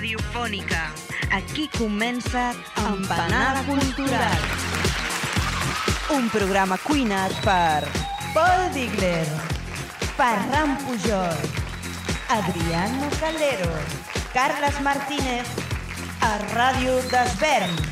Radiofònica. Aquí comença Empanada Cultural. Un programa cuinat per Paul Digler, Ferran Pujol, Adriano Calero, Carles Martínez, a Ràdio d'Esvern.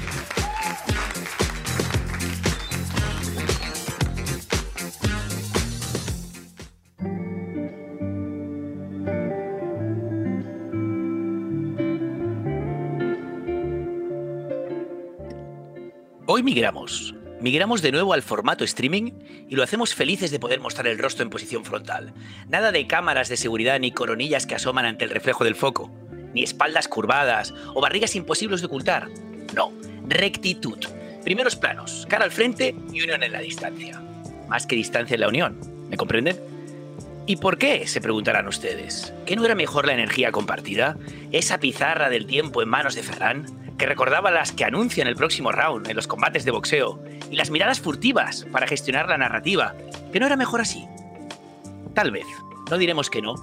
Migramos. Migramos de nuevo al formato streaming y lo hacemos felices de poder mostrar el rostro en posición frontal. Nada de cámaras de seguridad ni coronillas que asoman ante el reflejo del foco, ni espaldas curvadas o barrigas imposibles de ocultar. No, rectitud. Primeros planos, cara al frente y unión en la distancia. Más que distancia en la unión, ¿me comprenden? ¿Y por qué? Se preguntarán ustedes. ¿Que no era mejor la energía compartida? ¿Esa pizarra del tiempo en manos de Ferran? Que recordaba las que anuncian el próximo round en los combates de boxeo y las miradas furtivas para gestionar la narrativa. ¿Que no era mejor así? Tal vez. No diremos que no,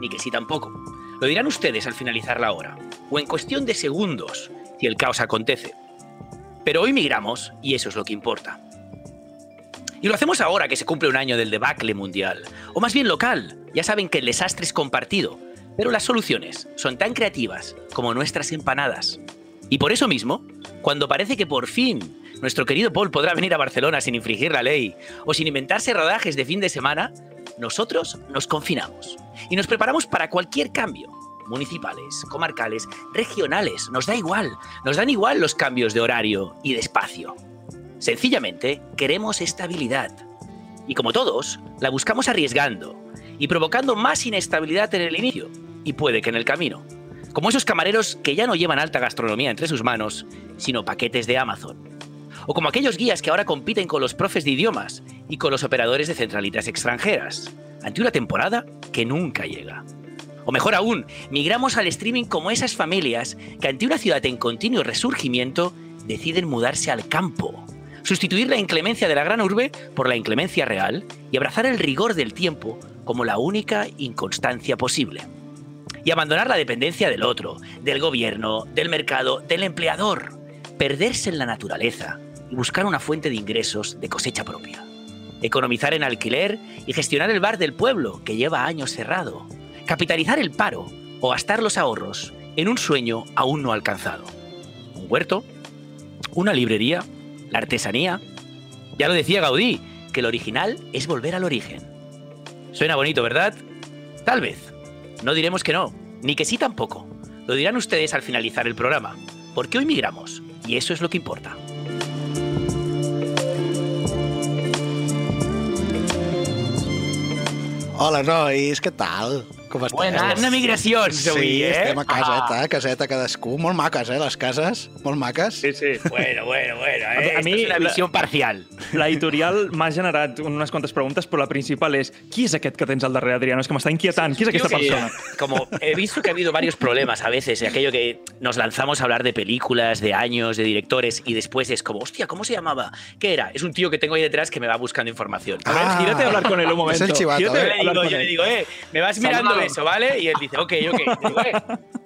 ni que sí tampoco. Lo dirán ustedes al finalizar la hora, o en cuestión de segundos, si el caos acontece. Pero hoy migramos y eso es lo que importa. Y lo hacemos ahora que se cumple un año del debacle mundial, o más bien local. Ya saben que el desastre es compartido, pero las soluciones son tan creativas como nuestras empanadas. Y por eso mismo, cuando parece que por fin nuestro querido Paul podrá venir a Barcelona sin infringir la ley o sin inventarse rodajes de fin de semana, nosotros nos confinamos y nos preparamos para cualquier cambio. Municipales, comarcales, regionales, nos da igual, nos dan igual los cambios de horario y de espacio. Sencillamente, queremos estabilidad. Y como todos, la buscamos arriesgando y provocando más inestabilidad en el inicio y puede que en el camino. Como esos camareros que ya no llevan alta gastronomía entre sus manos, sino paquetes de Amazon. O como aquellos guías que ahora compiten con los profes de idiomas y con los operadores de centralitas extranjeras, ante una temporada que nunca llega. O mejor aún, migramos al streaming como esas familias que ante una ciudad en continuo resurgimiento deciden mudarse al campo sustituir la inclemencia de la gran urbe por la inclemencia real y abrazar el rigor del tiempo como la única inconstancia posible. Y abandonar la dependencia del otro, del gobierno, del mercado, del empleador. Perderse en la naturaleza y buscar una fuente de ingresos de cosecha propia. Economizar en alquiler y gestionar el bar del pueblo que lleva años cerrado. Capitalizar el paro o gastar los ahorros en un sueño aún no alcanzado. Un huerto, una librería, la artesanía. Ya lo decía Gaudí, que el original es volver al origen. Suena bonito, ¿verdad? Tal vez. No diremos que no, ni que sí tampoco. Lo dirán ustedes al finalizar el programa, porque hoy migramos, y eso es lo que importa. Hola, nois, què tal? Com esteu? Buenas. Una migració, Sí, avui, eh? estem a caseta, ah. caseta cadascú. Molt maques, eh, les cases? Molt maques. Sí, sí. Bueno, bueno, bueno. A mi- Eh? a mi Esto es una la- visión parcial. L'editorial m'ha generat unes quantes preguntes, però la principal és qui és aquest que tens al darrere, Adriano? És que m'està inquietant. Qui és aquesta Sí, persona? Como he visto que ha habido varios problemas a veces, y aquello que nos lanzamos a hablar de películas, de años, de directores, y después es como, hostia, ¿cómo se llamaba? ¿Qué era? Es un tío que tengo ahí detrás que me va buscando información. A ver, gírate a hablar con él un momento. Es el chivato, ¿eh? a Yo le hablar digo, con yo le digo, eh, me vas mirando. Eso, ¿vale? Y él dice, ok, ok. Digo, eh,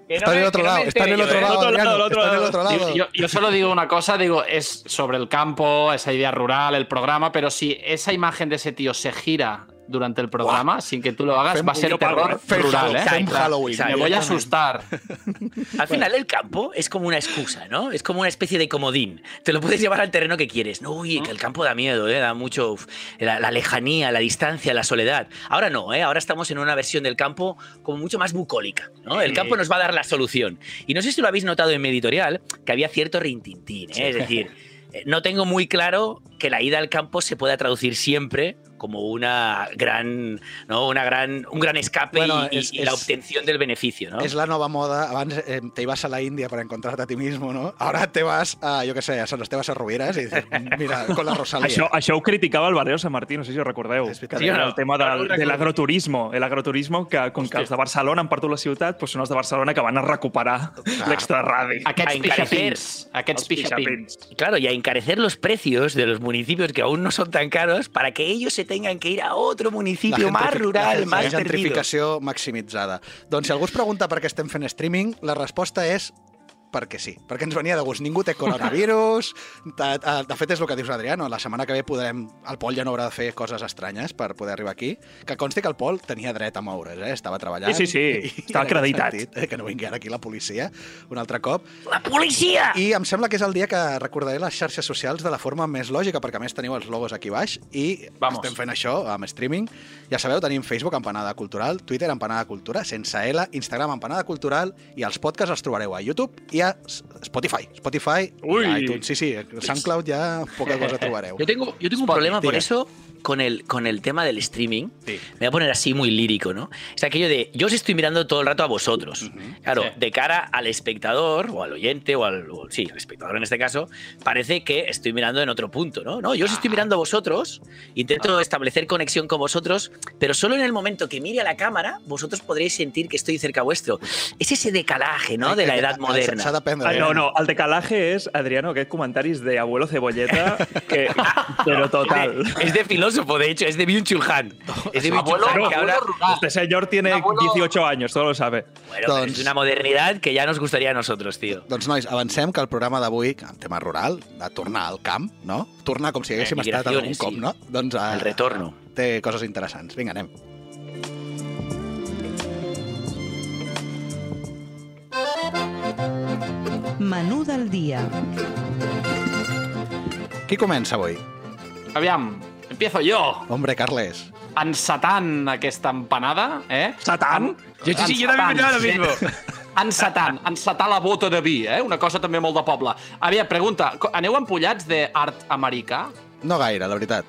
que no Está en el otro lado, está en el otro lado. Yo, yo solo digo una cosa, digo, es sobre el campo, esa idea rural, el programa, pero si esa imagen de ese tío se gira durante el programa, sin que tú lo hagas, Fem- va a ser terror ¿eh? Rural, ¿eh? Fem Exacto, Halloween. Me voy a asustar. Al final el campo es como una excusa, ¿no? Es como una especie de comodín. Te lo puedes llevar al terreno que quieres. No, uy, que el campo da miedo, ¿eh? Da mucho... la, la lejanía, la distancia, la soledad. Ahora no, ¿eh? Ahora estamos en una versión del campo como mucho más bucólica, ¿no? El campo nos va a dar la solución. Y no sé si lo habéis notado en mi editorial, que había cierto rintintín, ¿eh? Es decir, eh, no tengo muy claro que la ida al campo se pueda traducir siempre como una gran, ¿no? Una gran, un gran escape Bueno, y, es- y la es- obtención del beneficio, ¿no? Es la nueva moda. Abans eh, te ibas a la India para encontrarte a ti mismo, ¿no? Ahora te vas a, yo qué sé, a San Esteban Sarrovieras y dices, mira, con la Rosalía. Això, això ho criticava el Barrio Sant Martí, no sé si ho recordeu. Sí no? el tema del, de l'agroturismo. L'agroturismo, que com que els de Barcelona han perdut la ciutat, doncs són els de Barcelona que van a recuperar l'extraradi. Aquests A encarecer. pixapins. Aquests pixapins. Claro, y a encarecer los precios de los municipios que aún no son tan caros para que ellos se tengan que ir a otro municipio La más rural, la más perdido. gentrificació maximitzada. Doncs si algú es pregunta per què estem fent streaming, la resposta és perquè sí, perquè ens venia de gust. Ningú té coronavirus. De, de, de fet, és el que dius, Adriano. La setmana que ve podrem... El Pol ja no haurà de fer coses estranyes per poder arribar aquí. Que consti que el Pol tenia dret a moure's, eh? Estava treballant. Sí, sí, sí. Estava en aquest acreditat. sentit, eh? Que no vingui ara aquí la policia un altre cop. La policia! I em sembla que és el dia que recordaré les xarxes socials de la forma més lògica, perquè a més teniu els logos aquí baix i Vamos. estem fent això amb streaming. Ja sabeu, tenim Facebook, Empanada Cultural, Twitter, Empanada Cultura, sense L, Instagram, Empanada Cultural, i els podcasts els trobareu a YouTube i a S- Spotify. Spotify Ui. iTunes. Sí, sí, SoundCloud ya poca cosa trobareu. Yo tengo, yo tengo un Spot, problema por eso con el, con el tema del streaming. Sí. Me voy a poner así muy lírico, ¿no? Es aquello de, yo os estoy mirando todo el rato a vosotros. Claro, Sí. de cara al espectador, o al oyente, o al, o- sí, al espectador en este caso, parece que estoy mirando en otro punto, ¿no? No, yo os estoy mirando a vosotros, intento establecer conexión con vosotros, pero solo en el momento que mire a la cámara, vosotros podréis sentir que estoy cerca vuestro. Es ese decalaje, ¿no? De la edad moderna. Ah, eh? no, no, el decalaje és, Adriano, aquests comentaris de abuelo cebolleta, que, però total. Es de filósofo, de hecho, es de Byung-Chul Han. Es de Abuelo, Han que abuelo habla... rural. Este señor tiene Abuelo- 18 años, todo lo sabe. Bueno, Doncs- es una modernidad que ya nos gustaría a nosotros, tío. Doncs, nois, avancem que el programa d'avui, que en tema rural, de tornar al camp, no? Tornar com si haguéssim Eh, estat algun migraciones, cop, sí. no? Doncs eh, El retorno. té coses interessants. Vinga, anem. Menú del dia. Qui comença avui? Aviam, empiezo yo. Hombre, Carles. Encetant aquesta empanada, eh? Satan? Sí, sí, sí, yo también pensaba lo mismo. Encetant, encetar la bota de vi, eh? Una cosa també molt de poble. Aviam, pregunta, aneu empollats d'art americà? No gaire, la veritat.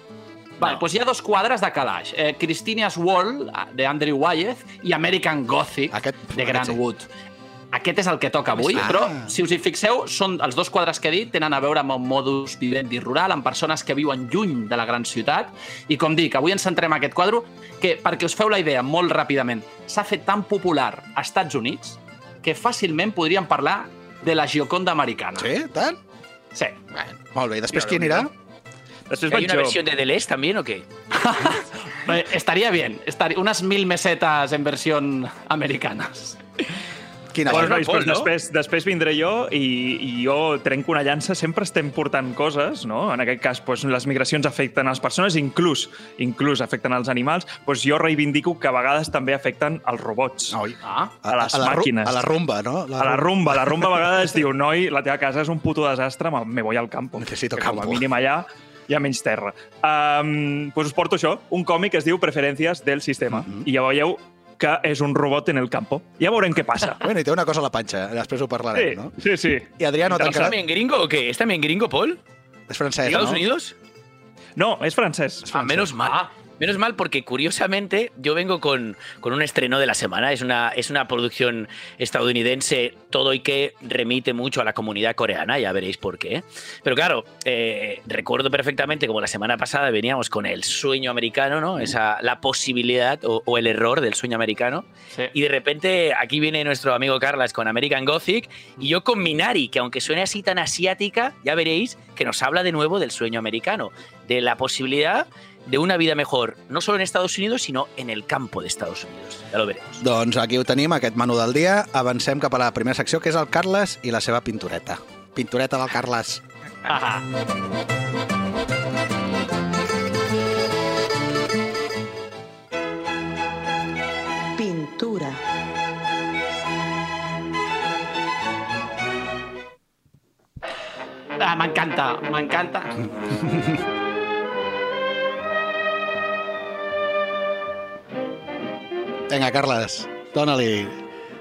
Vale, doncs hi ha dos quadres de calaix. Eh, Christina's Wall, de Andrew Wyeth, i American Gothic, Aquest- de aquest Grant sí. Wood. Aquest és el que toca avui, Ah. però si us hi fixeu, són els dos quadres que he dit tenen a veure amb el modus vivendi rural, amb persones que viuen lluny de la gran ciutat. I com dic, avui ens centrem en aquest quadre, que, perquè us feu la idea molt ràpidament, s'ha fet tan popular a Estats Units que fàcilment podríem parlar de la Gioconda americana. Sí? Tant? Sí. Bueno, molt bé. I després qui anirà? Després ¿Hay vaig una jo. versión de Deleuze también o qué? Eh, estaría bien. Estaría, unas mil mesetas en versión americanas. Quina Bueno, bueno, nois, Pol, doncs no? després, després vindré jo i, i jo trenco una llança. Sempre estem portant coses, no? En aquest cas, doncs, les migracions afecten a les persones, inclús, inclús afecten als animals. Doncs jo reivindico que a vegades també afecten als robots. Oi. Ah, a les la, ru- màquines. A la rumba, no? A la rumba, la rumba a vegades diu, noi, la teva casa és un puto desastre, me- me voy al campo. Necesito que campo. Com a mínim allà hi ha menys terra. Um, doncs us porto això, un còmic que es diu Preferències del sistema. Mhm. I ja veieu que és un robot en el campo. Ja veurem què passa. Bueno, i té una cosa a la panxa, després ho Sí, parlarem, no? sí, sí. I Adriano, Interessant. ¿Es tancarà... también gringo o qué? ¿Es también gringo, Paul? És francès, ¿Estados no? Unidos? No, és francès. Ah, menos mal. Ah. Menos mal porque curiosamente yo vengo con, con un estreno de la semana. Es una, es una producción estadounidense, todo y que remite mucho a la comunidad coreana, ya veréis por qué. Pero claro, eh, recuerdo perfectamente como la semana pasada veníamos con el sueño americano, ¿no? Esa, la posibilidad o, o el error del sueño americano. sí. Y de repente aquí viene nuestro amigo Carlas con American Gothic y yo con Minari, que aunque suene así tan asiática, ya veréis que nos habla de nuevo del sueño americano, de la posibilidad de una vida mejor, no solo en Estados Unidos, sino en el campo de Estados Unidos. Ya lo veremos. Doncs aquí ho tenim, aquest menú del dia. Avancem cap a la primera secció, que és el Carles i la seva pintureta. Pintureta del Carles. Ah. Pintura. Ah, m'encanta, m'encanta. Vinga, Carles, dóna-li.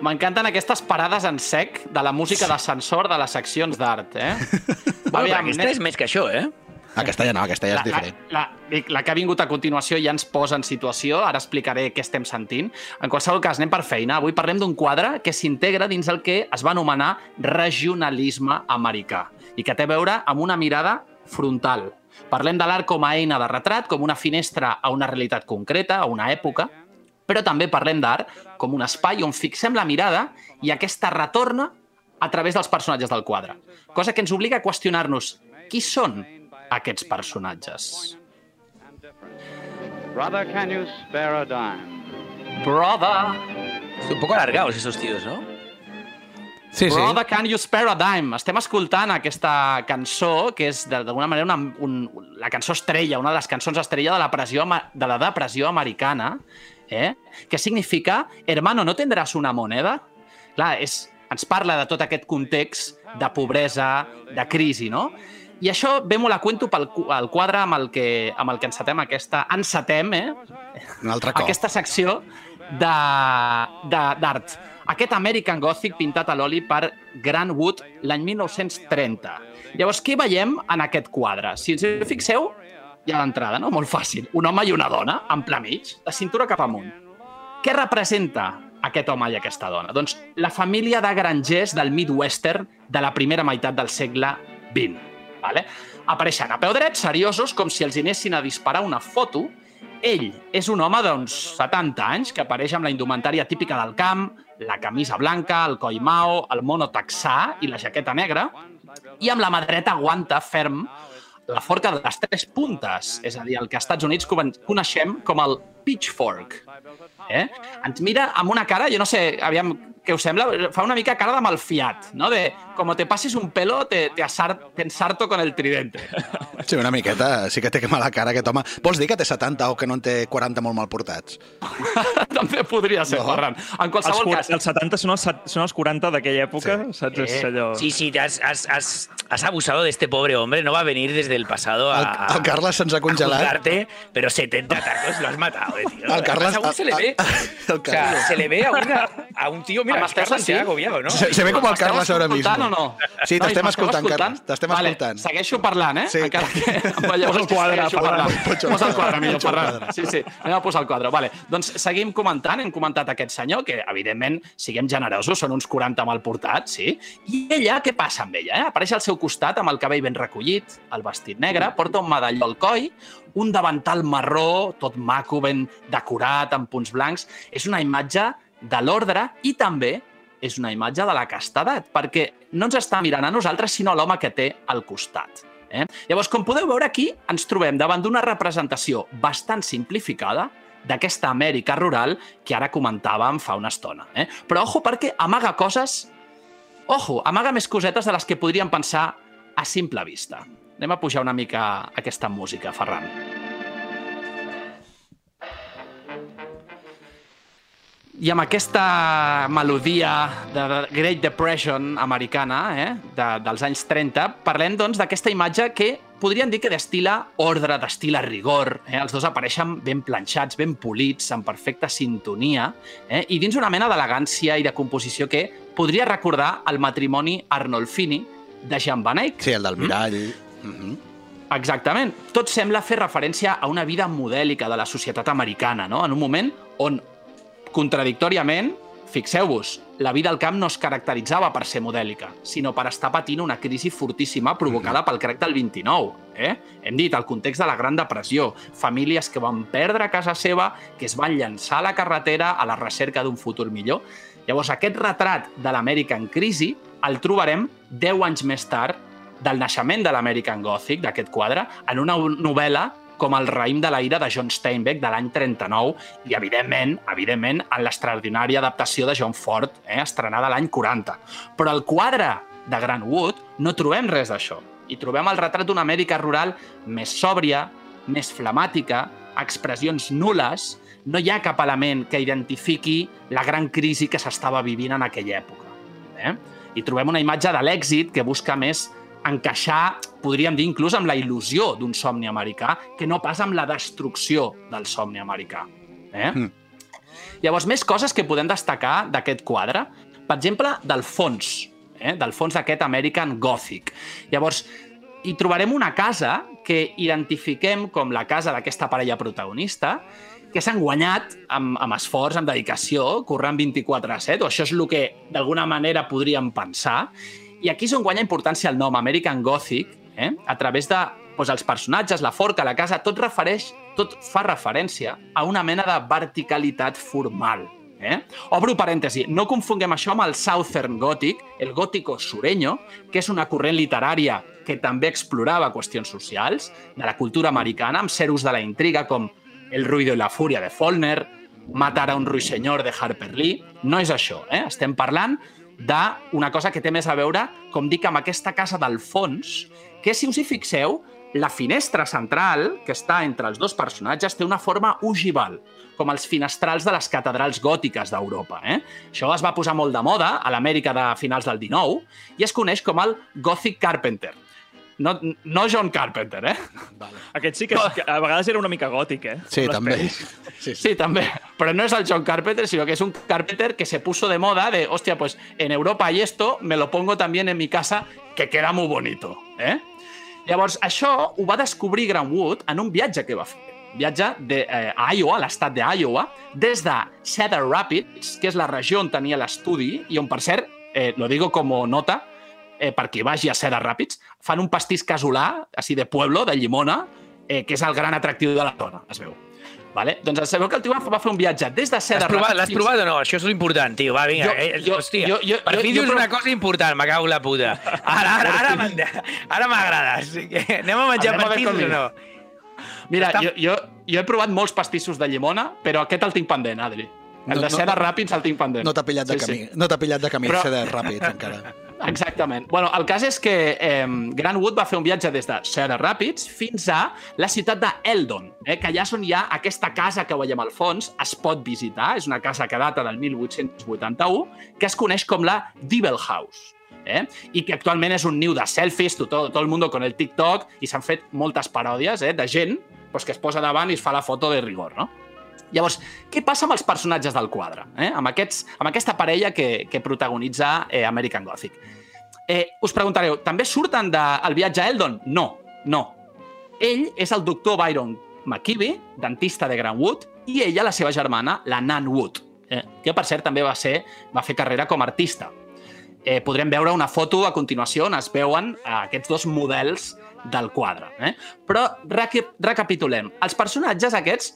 M'encanten aquestes parades en sec de la música d'ascensor de les seccions d'art, eh? Bueno, Aviam, aquesta és més que això, eh? A castellà no, a castellà és diferent. La, la, la que ha vingut a continuació ja ens posa en situació, ara explicaré què estem sentint. En qualsevol cas, anem per feina. Avui parlem d'un quadre que s'integra dins el que es va anomenar regionalisme americà i que té a veure amb una mirada frontal. Parlem de l'art com a eina de retrat, com una finestra a una realitat concreta, a una època, però també parlem d'art com un espai on fixem la mirada i aquesta retorna a través dels personatges del quadre. Cosa que ens obliga a qüestionar-nos qui són aquests personatges. Brother, can you spare a dime? Brother, Un poco alargados esos tíos, ¿no? Sí, sí. Brother, can you spare a dime? Estem escoltant aquesta cançó, que és de- d'alguna manera una, un, la cançó estrella, una de les cançons estrella de la, pressió, de la depressió americana, eh? que significa Hermano, ¿no tendrás una moneda? Clar, és, ens parla de tot aquest context de pobresa, de crisi, no? I això bé me la cuento pel el quadre amb el que, amb el que encetem aquesta... Encetem, eh? Un altre cop. aquesta secció d'art. Aquest American Gothic pintat a l'oli per Grant Wood l'any 1930. Llavors, què veiem en aquest quadre? Si us hi fixeu, hi ha l'entrada, no? Molt fàcil. Un home i una dona, en pla mig, de cintura cap amunt. Què representa aquest home i aquesta dona? Doncs la família de grangers del Midwestern de la primera meitat del segle XX. Vale? Apareixen a peu dret, seriosos, com si els anessin a disparar una foto. Ell és un home d'uns 70 anys que apareix amb la indumentària típica del camp, la camisa blanca, el coll mao, el mono texà i la jaqueta negra, i amb la mà dreta aguanta ferm la forca de les tres puntes, és a dir, el que als Estats Units coneixem com el pitchfork. Eh? Ens mira amb una cara, jo no sé, aviam, què us sembla? Fa una mica cara de malfiat, no? De, como te pases un pelo, te, te, asar, te ensarto con el tridente. Sí, una miqueta. Sí que té que mala cara aquest home. Vols dir que té 70 o que no en té 40 molt mal portats? També podria ser, No. Ferran. En Els, qualsevol cur- cas, els 70 són els, són els 40 d'aquella època, Sí. saps? És Eh, allò... Sí, sí, has, has, has, has abusado de este pobre hombre. No va a venir desde el pasado El, a, el Carles se'ns ha a congelat. juzgarte, pero 70 tacos lo has matado, eh, tío. El Carles- Además, aún se le ve. el O sea, Carles. se le ve a, una, a un tío. Mira, Ha sentint? agobiado, ¿no? Se, se ve com el Carles ara mismo. o no? Sí, t'estem escoltant, Carles. T'estem vale, escoltant. Segueixo parlant, eh? Sí. Encara que em veieu Posa el quadre, Ferran. Posa el quadre, millor, Ferran. Sí, sí, anem a posar el quadre. Vale. Doncs seguim comentant, hem comentat aquest senyor, que evidentment, siguem generosos, són uns 40 mal portats, sí? I ella, què passa amb ella? Eh? Apareix al seu costat amb el cabell ben recollit, el vestit negre, porta un medalló al coll, un davantal marró, tot maco, ben decorat, amb punts blancs. És una imatge de l'ordre i també és una imatge de la castedat, perquè no ens està mirant a nosaltres, sinó a l'home que té al costat. Eh? Llavors, com podeu veure aquí, ens trobem davant d'una representació bastant simplificada d'aquesta Amèrica rural que ara comentàvem fa una estona. Eh? Però ojo, perquè amaga coses... Ojo, amaga més cosetes de les que podríem pensar a simple vista. Anem a pujar una mica aquesta música, Ferran. I amb aquesta melodia de Great Depression americana, eh, de, dels anys 30, parlem doncs d'aquesta imatge que podríem dir que destila ordre, destila rigor. Eh? Els dos apareixen ben planxats, ben polits, en perfecta sintonia, eh? i dins una mena d'elegància i de composició que podria recordar el matrimoni Arnolfini de Jean Van Eyck. Sí, el del mirall. Mm -hmm. Exactament. Tot sembla fer referència a una vida modèlica de la societat americana, no? en un moment on, contradictòriament, fixeu-vos, la vida al camp no es caracteritzava per ser modèlica, sinó per estar patint una crisi fortíssima provocada pel crac del 29. Eh? Hem dit, el context de la Gran Depressió, famílies que van perdre casa seva, que es van llançar a la carretera a la recerca d'un futur millor. Llavors, aquest retrat de l'Amèrica en crisi el trobarem 10 anys més tard del naixement de l'American Gothic, d'aquest quadre, en una novel·la com el raïm de la ira de John Steinbeck de l'any 39 i, evidentment, evidentment en l'extraordinària adaptació de John Ford, eh, estrenada l'any 40. Però al quadre de Grant Wood no trobem res d'això. Hi trobem el retrat d'una Amèrica rural més sòbria, més flemàtica, expressions nules, no hi ha cap element que identifiqui la gran crisi que s'estava vivint en aquella època. Eh? I trobem una imatge de l'èxit que busca més encaixar, podríem dir, inclús amb la il·lusió d'un somni americà, que no pas amb la destrucció del somni americà. Eh? Mm. Llavors, més coses que podem destacar d'aquest quadre. Per exemple, del fons, eh? del fons d'aquest American Gothic. Llavors, hi trobarem una casa que identifiquem com la casa d'aquesta parella protagonista, que s'han guanyat amb, amb esforç, amb dedicació, corrent 24 a 7, o això és el que d'alguna manera podríem pensar. I aquí és on guanya importància el nom American Gothic, eh? a través de doncs, els personatges, la forca, la casa, tot refereix, tot fa referència a una mena de verticalitat formal. Eh? Obro parèntesi, no confonguem això amb el Southern Gothic, el gótico sureño, que és una corrent literària que també explorava qüestions socials de la cultura americana, amb ceros de la intriga com El ruido i la fúria de Faulkner, Matar a un ruixenyor de Harper Lee. No és això, eh? Estem parlant d'una cosa que té més a veure, com dic, amb aquesta casa del fons, que si us hi fixeu, la finestra central, que està entre els dos personatges, té una forma ogival, com els finestrals de les catedrals gòtiques d'Europa. Eh? Això es va posar molt de moda a l'Amèrica de finals del 19 i es coneix com el Gothic Carpenter. No, no John Carpenter, eh? Vale. Aquest sí que, és, a vegades era una mica gòtic, eh? Sí, les també. Sí, sí. Sí, també. Però no es el John Carpenter, sino que es un Carpenter que se puso de moda de, hostia, pues en Europa hay esto, me lo pongo también en mi casa, que queda muy bonito. Eh? Llavors, això ho va descobrir Grant Wood en un viatge que va fer. Viatge de, eh, a Iowa, a l'estat d'Iowa, des de Cedar Rapids, que és la regió on tenia l'estudi, i on, per cert, eh, lo digo como nota, eh, per qui vagi a Cedar Rapids, fan un pastís casolà, així de pueblo, de llimona, eh, que és el gran atractiu de la zona, es veu. Vale? Doncs sabeu que el tio va fer un viatge des de Cedar Rapids... l'has provat o no? Això és l'important, tio. Va, vinga. Jo- eh, jo- hòstia, jo- jo- per jo- fi jo dius prov- una cosa important, me cago la puta. Ara, ara, ara, ara m'agrades. Anem a menjar Anem pastissos o no? Mira, Està- jo, jo, jo he provat molts pastissos de llimona, però aquest el tinc pendent, Adri. El No- de no- Cedar Rapids el tinc pendent. No t'ha pillat de Sí, camí. sí. No t'ha pillat de camí, Però- Però... de ràpid, encara. Exactament. Bueno, el cas és que eh, Grant Wood va fer un viatge des de Cedar Rapids fins a la ciutat d'Eldon, eh, que allà és on hi ha aquesta casa que veiem al fons, es pot visitar, és una casa que data del 1881, que es coneix com la Dibble House. Eh? i que actualment és un niu de selfies, tot, tot el món con el TikTok, i s'han fet moltes paròdies eh, de gent pues, que es posa davant i es fa la foto de rigor. No? Llavors, què passa amb els personatges del quadre? Eh? Amb, aquests, amb aquesta parella que, que protagonitza eh, American Gothic. Eh, us preguntareu, també surten del viatge a Eldon? No, no. Ell és el doctor Byron McKibbe, dentista de Grant Wood, i ella, la seva germana, la Nan Wood, eh, que per cert també va, ser, va fer carrera com a artista. Eh, podrem veure una foto a continuació on es veuen eh, aquests dos models del quadre. Eh? Però reca recapitulem. Els personatges aquests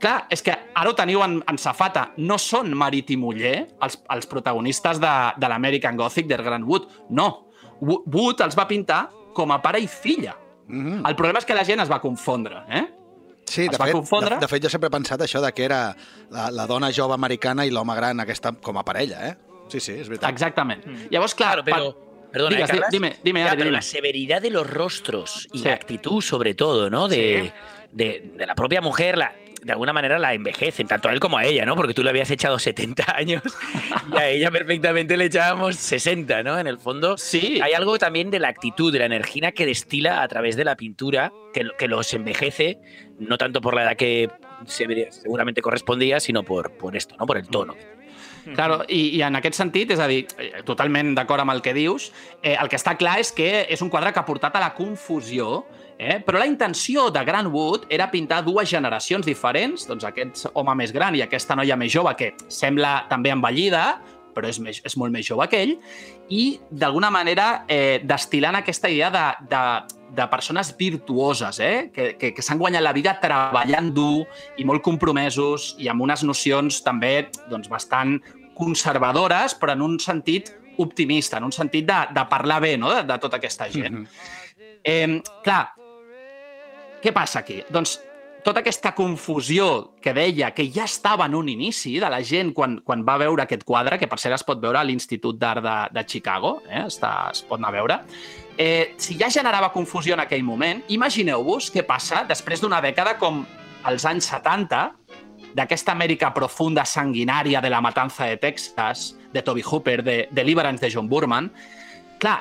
Clar, és que ara ho teniu en, en safata. No són marit i muller els, els protagonistes de, de l'American Gothic de Grant Wood. No. Wo- Wood els va pintar com a pare i filla. Mm -hmm. El problema és que la gent es va confondre, eh? Sí, es de va fet, confondre? de, de fet, jo sempre he pensat això de que era la, la dona jove americana i l'home gran aquesta com a parella, eh? Sí, sí, és veritat. Exactament. Llavors, clar... Claro, pero... pa- Perdona, Digues, ¿eh, Carlas? dime, dime, Ya, Adri, pero dime. la severidad de los rostros y Sí. la actitud, sobre todo, ¿no? De, Sí. de, de la propia mujer, la, de alguna manera la envejecen, tanto a él como a ella, ¿no? Porque tú le habías echado 70 años y a ella perfectamente le echábamos 60, ¿no? En el fondo, Sí, hay algo también de la actitud, de la energía que destila a través de la pintura, que, que los envejece, no tanto por la edad que se- seguramente correspondía, sino por, por esto, ¿no? Por el tono. Claro, i, i en aquest sentit, és a dir, eh, totalment d'acord amb el que dius, eh, el que està clar és que és un quadre que ha portat a la confusió, eh? Però la intenció de Grant Wood era pintar dues generacions diferents, doncs aquest home més gran i aquesta noia més jove, que sembla també envellida, però és, més, és molt més jove que ell, i d'alguna manera eh, destilant aquesta idea de, de, de persones virtuoses, eh? que, que, que s'han guanyat la vida treballant dur i molt compromesos i amb unes nocions també doncs, bastant conservadores, però en un sentit optimista, en un sentit de, de parlar bé no? de, de tota aquesta gent. Mhm. Eh, clar, què passa aquí? Doncs tota aquesta confusió que deia que ja estava en un inici de la gent quan, quan va veure aquest quadre, que per cert es pot veure a l'Institut d'Art de, de Chicago, eh? Està, es pot anar a veure, eh, si ja generava confusió en aquell moment, imagineu-vos què passa després d'una dècada com els anys 70, d'aquesta Amèrica profunda, sanguinària de la matança de Texas, de Toby Hooper, de Deliverance de John Burman. Clar,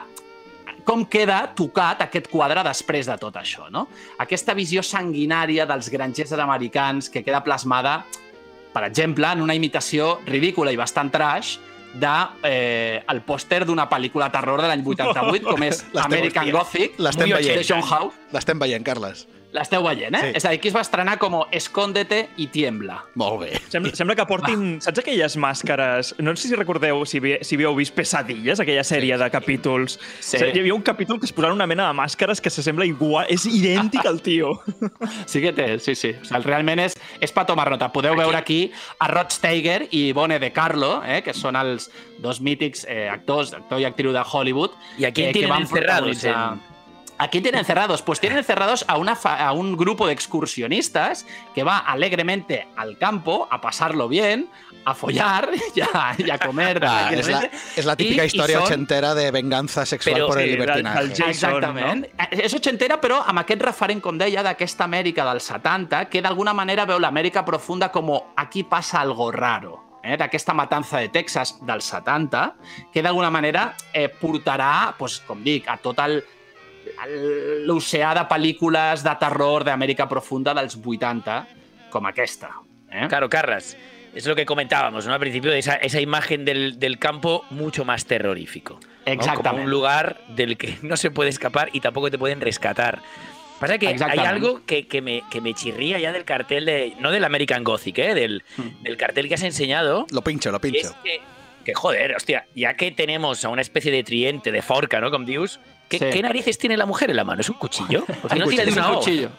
com queda tocat aquest quadre després de tot això, no? Aquesta visió sanguinària dels grangers americans que queda plasmada, per exemple, en una imitació ridícula i bastant trash de eh, el pòster d'una pel·lícula terror de l'any 88, com és American Gothic, de John Howe. L'estem veient, Carles. L'esteu veient, eh? Sí. És a dir, aquí es va estrenar com Escóndete i tiembla. Molt bé. Sembla, sembla que portin... Saps aquelles màscares? No sé si recordeu, si, vi, si havíeu vist Pesadilles, aquella sèrie de capítols. Sí. Hi havia un capítol que es posaven una mena de màscares que s'assembla igual. És idèntic al tio. Sí que té, sí, sí. O sigui, realment és, és pa tomar nota. Podeu veure aquí a Rod Steiger i Bone de Carlo, eh, que són els dos mítics eh, actors, actor i actriu de Hollywood. ¿Y a quién eh, que tienen van protagonitzar- en- Aquí tienen encerrados, pues tienen encerrados a, una fa- a un grupo de excursionistas que va alegremente al campo a pasarlo bien, a follar y a, y a comer. Ah, és, la, la típica són- ochentera de venganza sexual por el libertinaje. del Jason, Exactament. Eh, És ochentera, però amb aquest referent, com deia, d'aquesta Amèrica dels 70, que d'alguna manera veu l'Amèrica profunda com aquí passa algo raro. Eh? D'aquesta matança de Texas dels 70, que d'alguna manera eh, portarà, doncs, com dic, a tot el- l'oceà de pel·lícules de terror d'Amèrica profunda dels 80, com aquesta. Eh? Claro, Carras, es lo que comentábamos, ¿no? Al principio, de esa, esa imagen del, del campo mucho más terrorífico. ¿no? Como un lugar del que no se puede escapar y tampoco te pueden rescatar. Pasa que hay algo que, que me, que me chirría ya del cartel, de no del American Gothic, ¿eh? del, Hmm. del cartel que has enseñado. Lo pincho, lo es pincho. que, que, joder, hostia, ya que tenemos a una especie de triente, de forca, ¿no? Con Dios, ¿qué, Sí. qué narices tiene la mujer en la mano? ¿Es un cuchillo? No tira de cuchillo, una un cuchillo.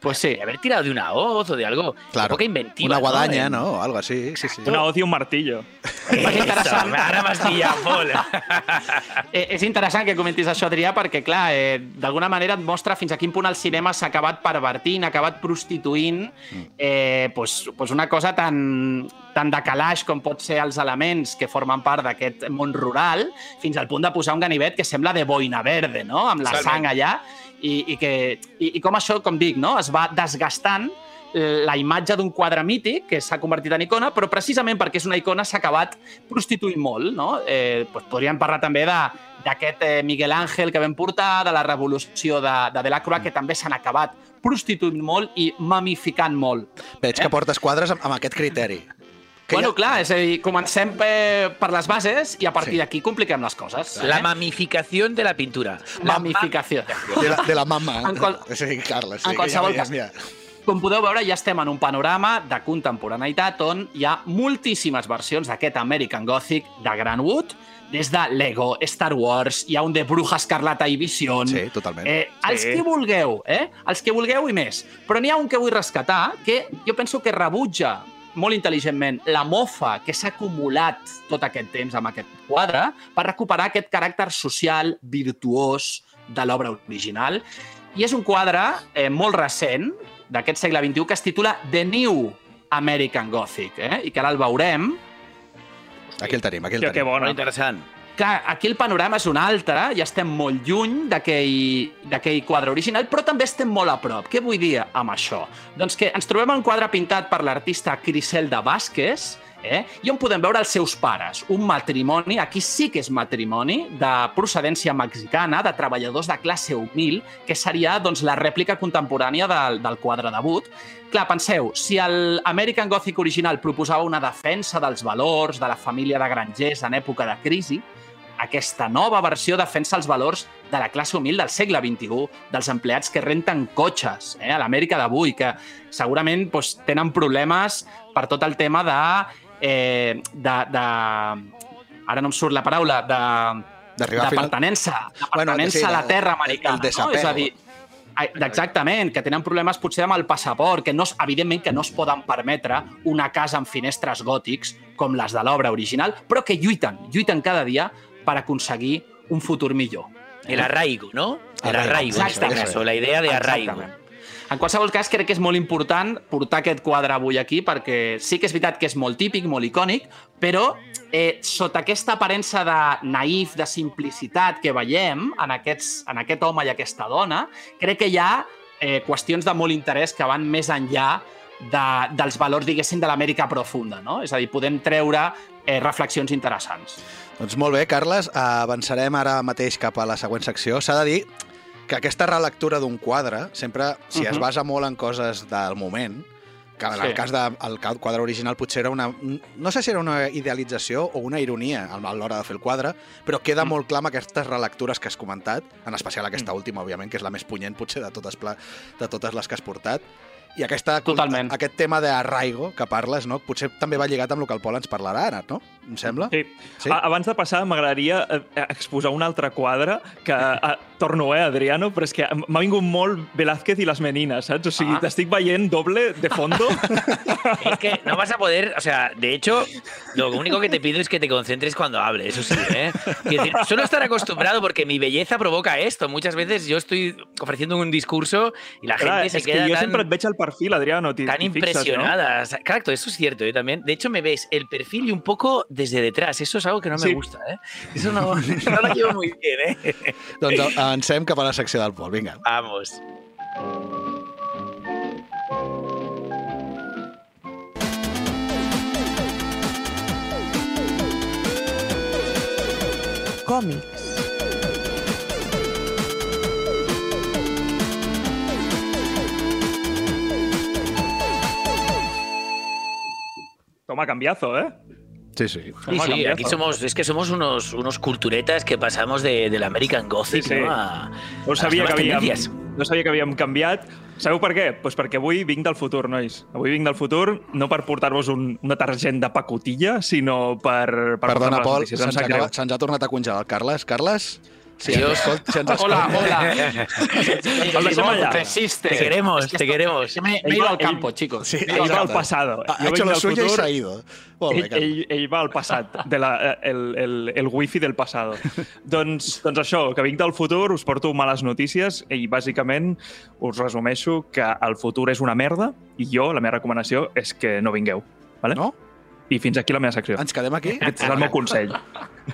Pues sí. Haber tirado de una hoz o de algo. Claro. Poca inventiva. Una guadaña, ¿no? O algo así, sí, sí. Una hoz i un martillo. És interessant. Ara m'has pillat. Eh, és interessant que comentis això, Adrià, perquè, clar, eh, d'alguna manera et mostra fins a quin punt el cinema s'ha acabat pervertint, ha acabat prostituint eh, pues, pues una cosa tan, tan de calaix com pot ser els elements que formen part d'aquest món rural, fins al punt de posar un ganivet que sembla de boina verde, no?, amb la Totalment. sang allà, i, i, que, i, i com això, com dic, no? es va desgastant la imatge d'un quadre mític que s'ha convertit en icona, però precisament perquè és una icona s'ha acabat prostituint molt. No? Eh, doncs podríem parlar també de d'aquest eh, Miguel Ángel que vam portar, de la revolució de, de Delacroix, que també s'han acabat prostituint molt i mamificant molt. Veig que portes quadres amb, amb aquest criteri. Que bueno, ja- clar, és a dir, comencem eh, per les bases i a partir Sí. d'aquí compliquem les coses. La eh? mamificación de la pintura. mamificació. De la, de la mama. En qual- Sí, Carles. Sí, en qualsevol ja, cas. ja, Com podeu veure, ja estem en un panorama de contemporaneïtat on hi ha moltíssimes versions d'aquest American Gothic de Gran Wood, des de Lego, Star Wars, hi ha un de Bruja Escarlata i Vision... Sí, totalment. Eh, els Sí. que vulgueu, eh? Els que vulgueu i més. Però n'hi ha un que vull rescatar, que jo penso que rebutja molt intel·ligentment la mofa que s'ha acumulat tot aquest temps amb aquest quadre per recuperar aquest caràcter social virtuós de l'obra original. I és un quadre eh, molt recent, d'aquest segle XXI, que es titula The New American Gothic, eh? i que ara el veurem. Aquí el tenim, aquí el Hòstia, que tenim. Molt bona. interessant. Clar, aquí el panorama és un altre, ja estem molt lluny d'aquell quadre original, però també estem molt a prop. Què vull dir amb això? Doncs que ens trobem un quadre pintat per l'artista Criselda Vázquez, eh? i on podem veure els seus pares. Un matrimoni, aquí sí que és matrimoni, de procedència mexicana, de treballadors de classe humil, que seria doncs, la rèplica contemporània del, del quadre debut. Clar, penseu, si el American Gothic original proposava una defensa dels valors de la família de grangers en època de crisi, aquesta nova versió defensa els valors de la classe humil del segle XXI, dels empleats que renten cotxes eh, a l'Amèrica d'avui, que segurament doncs, tenen problemes per tot el tema de, eh, de, de... Ara no em surt la paraula, de, de final... pertenença, de Bueno, pertenença sí, a la el- terra el americana. no? És a dir, Exactament, que tenen problemes potser amb el passaport, que no, evidentment que no es poden permetre una casa amb finestres gòtics com les de l'obra original, però que lluiten, lluiten cada dia per aconseguir un futur millor. El arraigo, ¿no? El Arraigo, exactament. caso, la idea de arraigo. Exactament. En qualsevol cas, crec que és molt important portar aquest quadre avui aquí, perquè sí que és veritat que és molt típic, molt icònic, però eh, sota aquesta aparença de naïf, de simplicitat que veiem en, aquests, en aquest home i aquesta dona, crec que hi ha eh, qüestions de molt interès que van més enllà de, dels valors, diguéssim, de l'Amèrica profunda. No? És a dir, podem treure eh, reflexions interessants. Doncs molt bé, Carles, avançarem ara mateix cap a la següent secció. S'ha de dir que aquesta relectura d'un quadre, sempre, si es Mhm. basa molt en coses del moment, que en el Sí. cas del quadre original potser era una... No sé si era una idealització o una ironia a l'hora de fer el quadre, però queda Mm. molt clar amb aquestes relectures que has comentat, en especial aquesta última, òbviament, que és la més punyent potser de totes, pla- de totes les que has portat. I aquesta, Totalment. aquest tema d'arraigo que parles, no? potser també va lligat amb el que el Pol ens parlarà ara, no? Em sembla. Sí. Sí? Abans de passar, m'agradaria eh, exposar un altre quadre que eh, torno, eh, Adriano, però és que m'ha vingut molt Velázquez i les menines, saps? O sigui, Ah. t'estic veient doble de fondo. Es que no vas a poder, o sea, de hecho, lo único que te pido es que te concentres cuando hable, eso sí, ¿eh? Quiero decir, suelo estar acostumbrado porque mi belleza provoca esto. Muchas veces yo estoy ofreciendo un discurso y la Clar, gente se és que queda jo tan, sempre et veig al perfil, Adriano, tan fixes, impresionada. O sea, Exacto, eso es cierto, yo también. De hecho, me ves el perfil y un poco desde detrás. Eso es algo que no me Sí. gusta, ¿eh? Eso no, no lo llevo muy bien, ¿eh? Doncs avancem cap a la secció del Pol, vinga. Vamos. Còmics. Toma, cambiazo, eh? Sí, sí. Sí, sí, aquí somos, es que somos unos, unos culturetas que pasamos de, del American Gothic Sí, sí. ¿no? a, No a sabia, las que nuevas havíem, no sabia que havíem canviat. Sabeu per què? Pues perquè avui vinc del futur, nois. Avui vinc del futur no per portar-vos un, una targent de pacotilla, sinó per... per Perdona, Pol, se'ns acaba- greu. se'ns ha tornat a congelar el Carles. Carles? Sí, Adiós. ens escolta, si ens Hola, escolta. hola. El deixem allà. Resiste. Te queremos, Es que te queremos. que Me, me he ido al campo, chicos. Sí, Me he ido ell al va al campo. passado. Ha Jo hecho lo suyo y se ha ido. Molt bé, Ell, ell, ell va al passat, de la, el, el, el wifi del passado. doncs, doncs això, que vinc del futur, us porto males notícies i bàsicament us resumeixo que el futur és una merda i jo, la meva recomanació és que no vingueu. Vale? No? I fins aquí la meva secció. Ens quedem aquí? Aquest és el meu consell.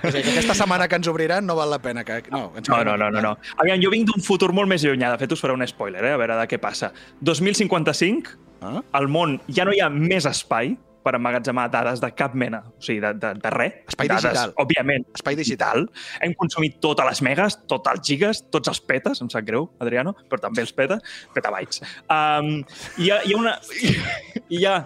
És dir, que aquesta setmana que ens obriran no val la pena que... No, ens No, no, no, no. no. Aviam, jo vinc d'un futur molt més llunyà. De fet, us faré un spoiler, eh? a veure de què passa. 2055, Ah? al món ja no hi ha més espai per emmagatzemar dades de cap mena, o sigui, de, de, de res. Espai dades, digital. Òbviament, Espai digital. Hem consumit totes les megas, tots els gigas, tots els petes, em sap greu, Adriano, però també els peta, petabytes. Um, hi, ha, hi ha una... Hi ha,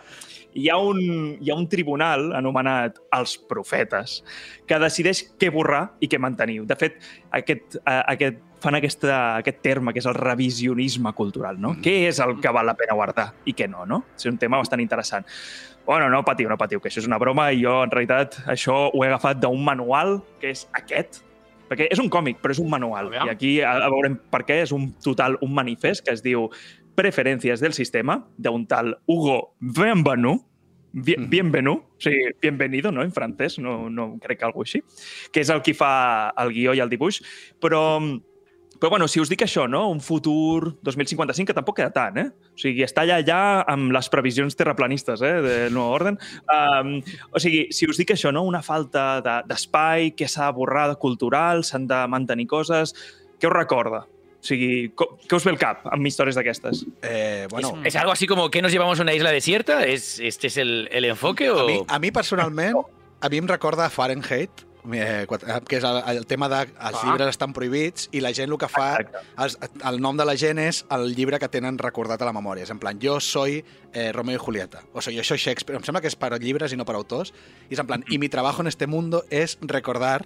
hi ha, un, hi ha un tribunal anomenat els profetes que decideix què borrar i què mantenir. De fet, aquest, aquest, fan aquesta, aquest terme, que és el revisionisme cultural, no? Mm. Què és el que val la pena guardar i què no, no? És un tema bastant interessant. Bueno, no patiu, no patiu, que això és una broma i jo, en realitat, això ho he agafat d'un manual, que és aquest, perquè és un còmic, però és un manual. I aquí a, a veurem per què, és un total, un manifest que es diu Preferències del sistema, d'un tal Hugo Bienvenu, Bien, bienvenu, o sigui, bienvenido, no?, en francès, no, no crec que alguna així, que és el qui fa el guió i el dibuix, però, però bueno, si us dic això, no?, un futur 2055, que tampoc queda tant, eh? O sigui, està allà, allà amb les previsions terraplanistes, eh?, de Nou Orden. Um, o sigui, si us dic això, no?, una falta de- d'espai, que s'ha de borrar de cultural, s'han de mantenir coses, què us recorda? O sigui, què us ve al cap amb històries d'aquestes? Eh, bueno, ¿Es, es algo así como que nos llevamos a una isla desierta? ¿Es, ¿Este es el, el enfoque o...? a mi, a mi personalment, a mi em recorda Fahrenheit, eh, eh, que és el, el tema de els Ah. llibres estan prohibits i la gent el que fa, els, el nom de la gent és el llibre que tenen recordat a la memòria. És en plan, jo soy eh, Romeo y Julieta. O sigui, jo soy Shakespeare. Em sembla que és per llibres i no per autors. I és en plan, y mi trabajo en este mundo es recordar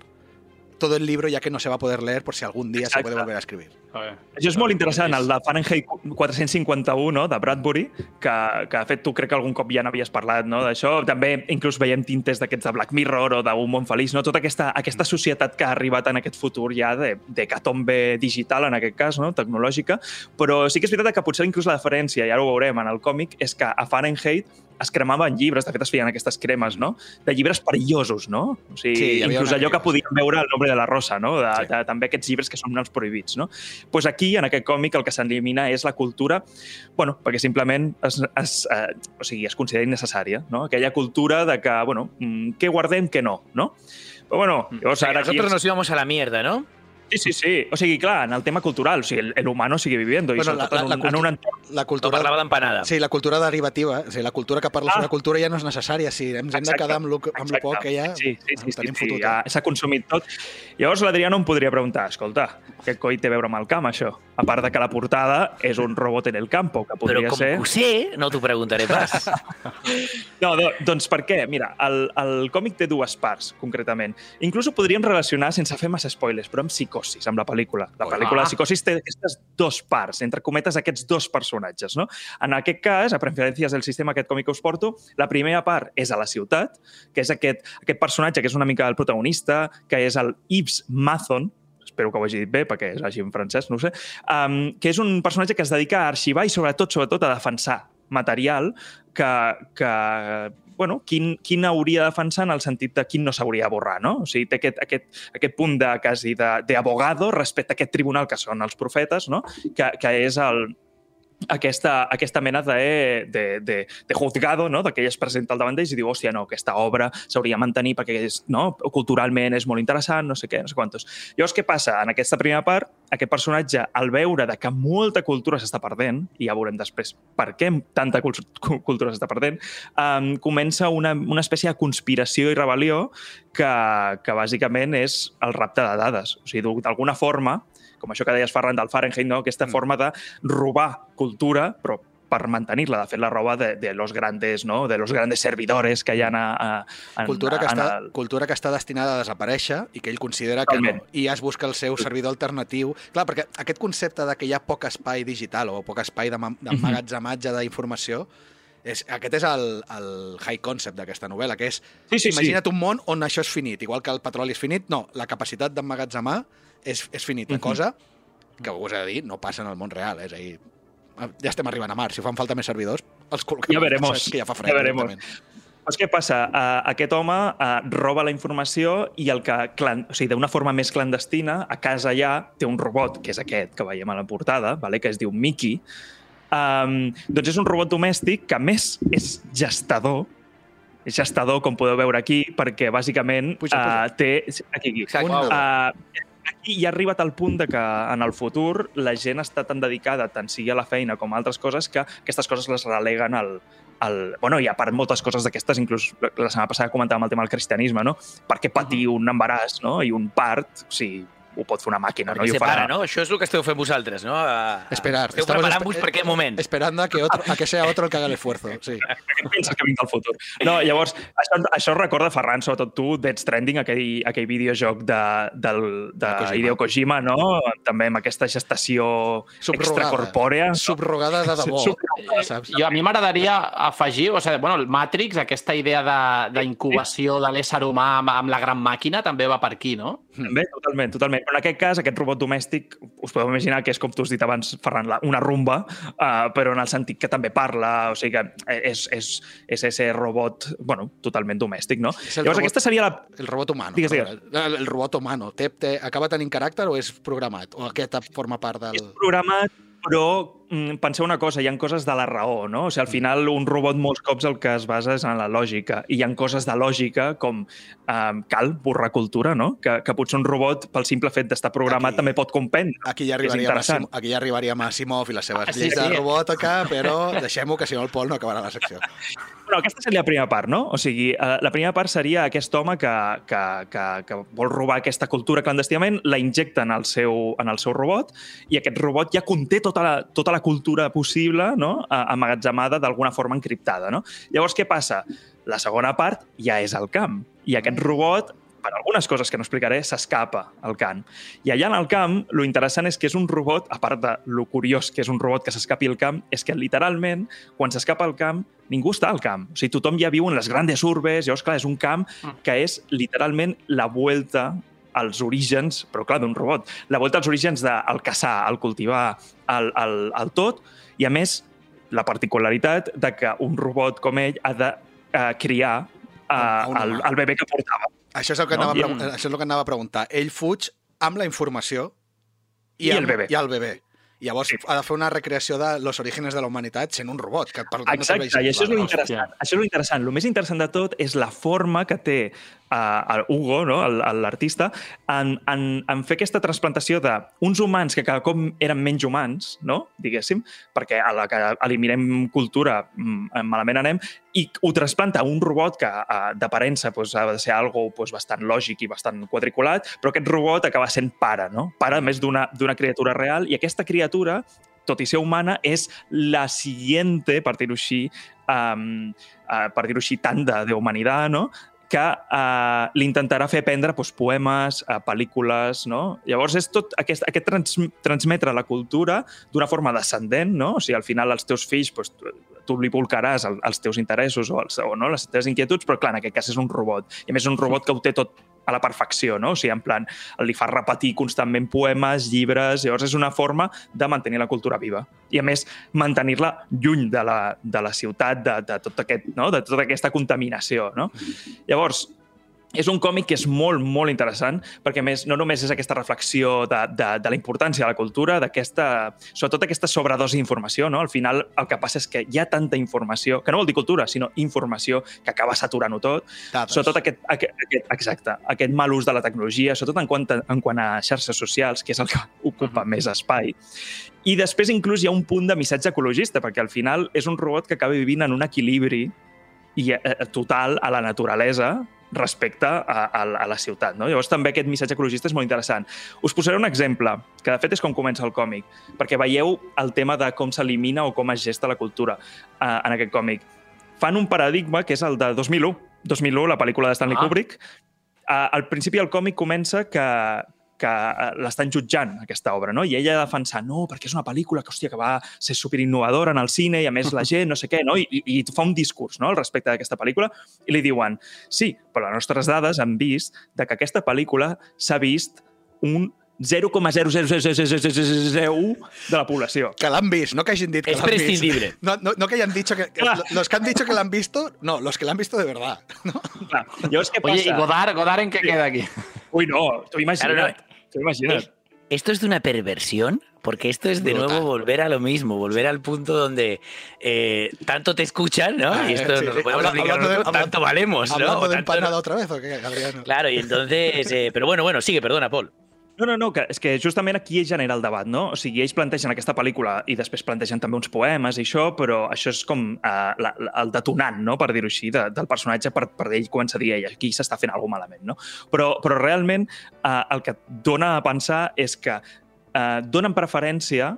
todo el libro ya que no se va a poder leer por si algún día se Exacte. puede volver a escribir. Això és molt interessant, el de Fahrenheit 451, no?, de Bradbury, que, que de fet tu crec que algun cop ja n'havies parlat, no?, d'això. També inclús veiem tintes d'aquests de Black Mirror o d'Un món feliç, no?, tota aquesta, aquesta societat que ha arribat en aquest futur ja de, de catombe digital, en aquest cas, no?, tecnològica, però sí que és veritat que potser inclús la diferència, i ara ho veurem en el còmic, és que a Fahrenheit es cremaven llibres, de fet es feien aquestes cremes, no?, de llibres perillosos, no? O sigui, Sí, inclús allò que podíem veure al nombre de la rosa, no?, de, Sí. de, també aquests llibres que són els prohibits, no? pues aquí, en aquest còmic, el que s'elimina és la cultura, bueno, perquè simplement es, es, eh, o sigui, es considera innecessària, no? Aquella cultura de que, bueno, mm, què guardem, què no, no? Però, bueno, O llavors sea, que ara aquí... nosotros nos íbamos a la mierda, ¿no? Sí, sí, sí. O sigui, clar, en el tema cultural, o sigui, el, el humano sigue viviendo, Bueno, i la- la- la en, un, en un entorn... La No cultura... parlava d'empanada. Sí, la cultura derivativa, o sigui, la cultura que parla Ah. sobre cultura ja no és necessària, sí, ens hem de Exacte, quedar amb lo, amb lo Exacte. poc que ja Sí, sí, sí, tenim sí, sí, fotut. ja eh? s'ha consumit tot. Llavors l'Adriano em podria preguntar, escolta, què coi té a veure amb el camp, això? A part de que la portada és un robot en el campo, que Però podria com ser... que ho sé, no t'ho preguntaré pas. No, do, doncs per què? Mira, el, el còmic té dues parts, concretament. Inclús ho podríem relacionar, sense fer massa spoilers, però amb Psicosis, amb la pel·lícula. La Hola. pel·lícula de Psicosis té aquestes dos parts, entre cometes, aquests dos personatges. No? En aquest cas, a preferències del sistema, aquest còmic que us porto, la primera part és a la ciutat, que és aquest, aquest personatge que és una mica el protagonista, que és el Yves Mathon, espero que ho hagi dit bé perquè és així en francès, no sé, um, que és un personatge que es dedica a arxivar i sobretot, sobretot, a defensar material que, que bueno, quin, quin hauria de defensar en el sentit de quin no s'hauria de borrar, no? O sigui, té aquest, aquest, aquest punt de, quasi de, de abogado respecte a aquest tribunal que són els profetes, no? Que, que és el, aquesta, aquesta mena de, de, de, de juzgado, no? de que ell es presenta al davant d'ells i diu, hòstia, no, aquesta obra s'hauria de mantenir perquè és, no? culturalment és molt interessant, no sé què, no sé quantos. Llavors, què passa? En aquesta primera part, aquest personatge, al veure de que molta cultura s'està perdent, i ja veurem després per què tanta cul- cu- cultura s'està perdent, um, comença una, una espècie de conspiració i rebel·lió que, que bàsicament és el rapte de dades. O sigui, d'alguna forma, com això que deies, Ferran, del Fahrenheit, no? aquesta Mm. forma de robar cultura, però per mantenir-la. De fet, la roba de, de los grandes, no? de los grandes servidores que hi ha a, a, en, Cultura que, en està, el- cultura que està destinada a desaparèixer i que ell considera que no. Totalment. I ja es busca el seu servidor alternatiu. Clar, perquè aquest concepte de que hi ha poc espai digital o poc espai d'ema- d'emmagatzematge d'informació és, aquest és el, el high concept d'aquesta novel·la, que és Sí, sí, sí. imagina't un món on això és finit, igual que el petroli és finit, no, la capacitat d'emmagatzemar és, és finita, Mhm. cosa que us he de dir, no passa en el món real, eh? és a dir, ja estem arribant a Mars, si fan falta més servidors, els col·loquem. Ja veremos, És que ja fa fred. ja veremos. directament. Doncs què passa? Uh, aquest home uh, roba la informació i el que, clan... o sigui, d'una forma més clandestina, a casa ja té un robot, que és aquest que veiem a la portada, vale? que es diu Mickey. Um, doncs és un robot domèstic que, a més, és gestador, és gestador, com podeu veure aquí, perquè bàsicament Puja, puja. Uh, té... Aquí, aquí. Exacte. Uh, aquí ja ha arribat al punt de que en el futur la gent està tan dedicada, tant sigui a la feina com a altres coses, que aquestes coses les releguen al, al... Bueno, i a part moltes coses d'aquestes, inclús la la setmana passada comentàvem el tema del cristianisme, no? Per què patir un embaràs no? i un part, o sigui, ho pot fer una màquina, no? I ho separa, no? Això és el que esteu fent vosaltres, no? A- Esperar. Esteu Estamos preparant-vos espe- per aquest moment. Esperando a que, otro, a que sea otro el que haga el esfuerzo. Sí. Què penses que vinc del futur? No, llavors, això, això recorda, Ferran, sobretot tu, Dead Stranding, aquell, aquell videojoc de, del, de, De Kojima. Hideo Kojima, no? També amb aquesta gestació Subrogada. extracorpòrea. Subrogada de debò. Subrogada. Saps? Jo, a mi m'agradaria afegir, o sigui, bueno, el Matrix, aquesta idea de- d'incubació de, de l'ésser humà amb, amb la gran màquina també va per aquí, no? També, totalment, totalment. Però en aquest cas, aquest robot domèstic, us podeu imaginar que és, com tu has dit abans, Ferran, una rumba, uh, però en el sentit que també parla, o sigui que és, és, és ese robot, bueno, totalment domèstic, no? És el Llavors, robot- aquesta seria la... El robot humano. Digues, perdona. El, el robot humano. Té, té, acaba tenint caràcter o és programat? O aquesta forma part del... És programat, però penseu una cosa, hi han coses de la raó, no? O sigui, al final un robot molts cops el que es basa és en la lògica, i hi han coses de lògica com eh, cal borrar cultura, no? Que, que potser un robot, pel simple fet d'estar programat, Aquí- també pot comprendre. Aquí ja, És arribaríem a interessant. Sim, aquí ja arribaríem a Simov i les seves Ah, sí, lleis de sí. robòtica, però deixem-ho, que si no el Pol no acabarà la secció. Però aquesta seria la primera part, no? O sigui, eh, la primera part seria aquest home que, que, que, que vol robar aquesta cultura clandestinament, la injecta en el seu, en el seu robot, i aquest robot ja conté tota la, tota la cultura possible no? amagatzemada d'alguna forma encriptada. No? Llavors, què passa? La segona part ja és el camp. I aquest robot per algunes coses que no explicaré, s'escapa al camp. I allà en el camp, lo interessant és que és un robot, a part de lo curiós que és un robot que s'escapi al camp, és que literalment, quan s'escapa al camp, ningú està al camp. O sigui, tothom ja viu en les grandes urbes, llavors, clar, és un camp que és literalment la vuelta als orígens, però clar, d'un robot, la volta als orígens del caçar, el cultivar, el, el, el tot, i a més, la particularitat de que un robot com ell ha de eh, criar eh, el, el bebè que portava. Això és el que, No, anava, el- això és el que anava a preguntar. Ell fuig amb la informació i, I el amb, bebè. I el bebè. Llavors Sí. ha de fer una recreació de los orígenes de la humanitat sent un robot. Que per tant no Exacte, serveix i això és lo interessant. Això és lo interessant. El més interessant de tot és la forma que té uh, el Hugo, no? el- el- l'artista, en, en, en fer aquesta transplantació d'uns humans que cada cop eren menys humans, no? diguéssim, perquè a la que eliminem cultura mm, malament anem, i ho trasplanta a un robot que uh, d'aparença pues, ha de ser algo pues, bastant lògic i bastant quadriculat, però aquest robot acaba sent pare, no? Pare a més d'una d'una criatura real, i aquesta criatura, tot i ser humana, és la siguiente, per dir-ho així, um, uh, per dir-ho així, tanda de humanitat, no? que uh, li intentarà fer aprendre doncs, poemes, uh, pel·lícules, no? Llavors és tot aquest, aquest trans, transmetre la cultura d'una forma descendent, no? O sigui, al final els teus fills, doncs, tu, li volcaràs el, els teus interessos o, els, o no, les teves inquietuds, però clar, en aquest cas és un robot. I més és un robot que ho té tot a la perfecció, no? O sigui, en plan, li fa repetir constantment poemes, llibres, llavors és una forma de mantenir la cultura viva. I a més, mantenir-la lluny de la, de la ciutat, de, de, tot aquest, no? de tota aquesta contaminació, no? Llavors, és un còmic que és molt, molt interessant, perquè més no només és aquesta reflexió de, de, de la importància de la cultura, d'aquesta, sobretot aquesta sobredosi d'informació, no? Al final el que passa és que hi ha tanta informació, que no vol dir cultura, sinó informació, que acaba saturant-ho tot. Dades. Sobretot aquest, aquest, aquest, exacte, aquest mal ús de la tecnologia, sobretot en quant a, en quant a xarxes socials, que és el que ocupa més espai. I després inclús hi ha un punt de missatge ecologista, perquè al final és un robot que acaba vivint en un equilibri i, eh, total a la naturalesa, respecte a, a, a la ciutat. No? Llavors també aquest missatge ecologista és molt interessant. Us posaré un exemple, que de fet és com comença el còmic, perquè veieu el tema de com s'elimina o com es gesta la cultura uh, en aquest còmic. Fan un paradigma que és el de 2001. 2001, la pel·lícula de Stanley Ah. Kubrick. Uh, al principi el còmic comença que, que eh, l'estan jutjant, aquesta obra, no? I ella ha de defensar, no, perquè és una pel·lícula que, hòstia, que va ser superinnovadora en el cine i, a més, la gent, no sé què, no? I, i, i fa un discurs, no?, al respecte d'aquesta pel·lícula i li diuen, sí, però les nostres dades han vist de que aquesta pel·lícula s'ha vist un 0,0000001 de la població. Que l'han vist, no que hagin dit que l'han vist. prescindible. No, no, no que hayan dicho que, que-. Los que han dicho que l'han visto, no, los que l'han visto de verdad. ¿no? Clar, llavors què Oye, passa? ¿y Godard, Godard en qué queda aquí? Ui, no, t'ho imagina't. Claro, no. ¿Esto es de una perversión? Porque esto es de Brutal. nuevo volver a lo mismo, volver al punto donde eh, tanto te escuchan, ¿no? Ah, y esto sí, nos sí. lo podemos Habla- aplicar hablando de- nosotros, hablando- tanto valemos, ¿no? De tanto- empanada otra vez, ¿o qué, Adriano? Claro, y entonces... eh, pero bueno, bueno, sigue, perdona, Paul. No, no, no, que, és que justament aquí genera el debat, no? O sigui, ells plantegen aquesta pel·lícula i després plantegen també uns poemes i això, però això és com uh, la, la, el detonant, no?, per dir-ho així, de, del personatge per, per ell comença a dir, "Ei, aquí s'està fent alguna malament, no? Però, però realment uh, el que et dona a pensar és que uh, donen preferència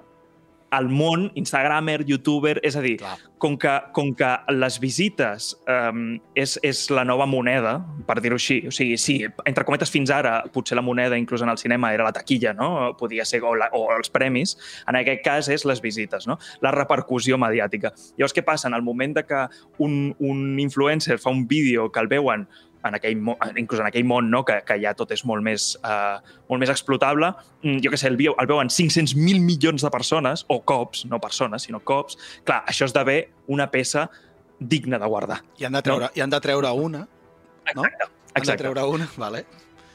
al món instagramer, youtuber, és a dir, Clar. com que, com que les visites um, és, és la nova moneda, per dir-ho així, o sigui, sí, entre cometes fins ara, potser la moneda, inclús en el cinema, era la taquilla, no? Podia ser, o, la, o els premis, en aquest cas és les visites, no? La repercussió mediàtica. Llavors, què passa? En el moment de que un, un influencer fa un vídeo que el veuen en aquell, inclús en aquell món no? que, que ja tot és molt més, uh, molt més explotable, mm, jo què sé, el, veu, el veuen 500.000 milions de persones, o cops, no persones, sinó cops, clar, això esdevé una peça digna de guardar. I han de treure, i han de treure una, no? Exacte. Han de Exacte. treure una, vale.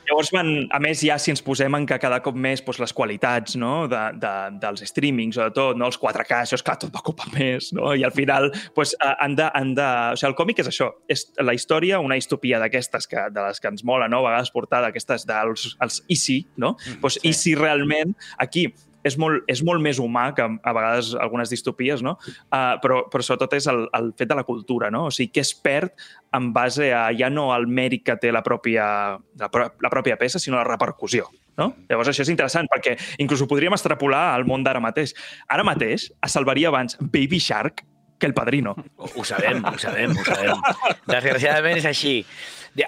Llavors, van, a més, ja si ens posem en que cada cop més doncs, les qualitats no? de, de, dels streamings, sobretot, no? els 4K, això és clar, tot va ocupar més, no? i al final doncs, eh, han de, han de... O sigui, el còmic és això, és la història, una distopia d'aquestes, que, de les que ens mola, no? a vegades portar d'aquestes dels els i si, no? Mm, doncs, I si realment aquí és molt, és molt més humà que a vegades algunes distopies, no? Uh, però, però sobretot és el, el fet de la cultura, no? O sigui, què es perd en base a ja no al mèrit que té la pròpia, la, la pròpia peça, sinó la repercussió. No? Llavors això és interessant perquè inclús ho podríem extrapolar al món d'ara mateix. Ara mateix es salvaria abans Baby Shark que El Padrino. Ho sabem, ho sabem, ho sabem. Desgraciadamente es así.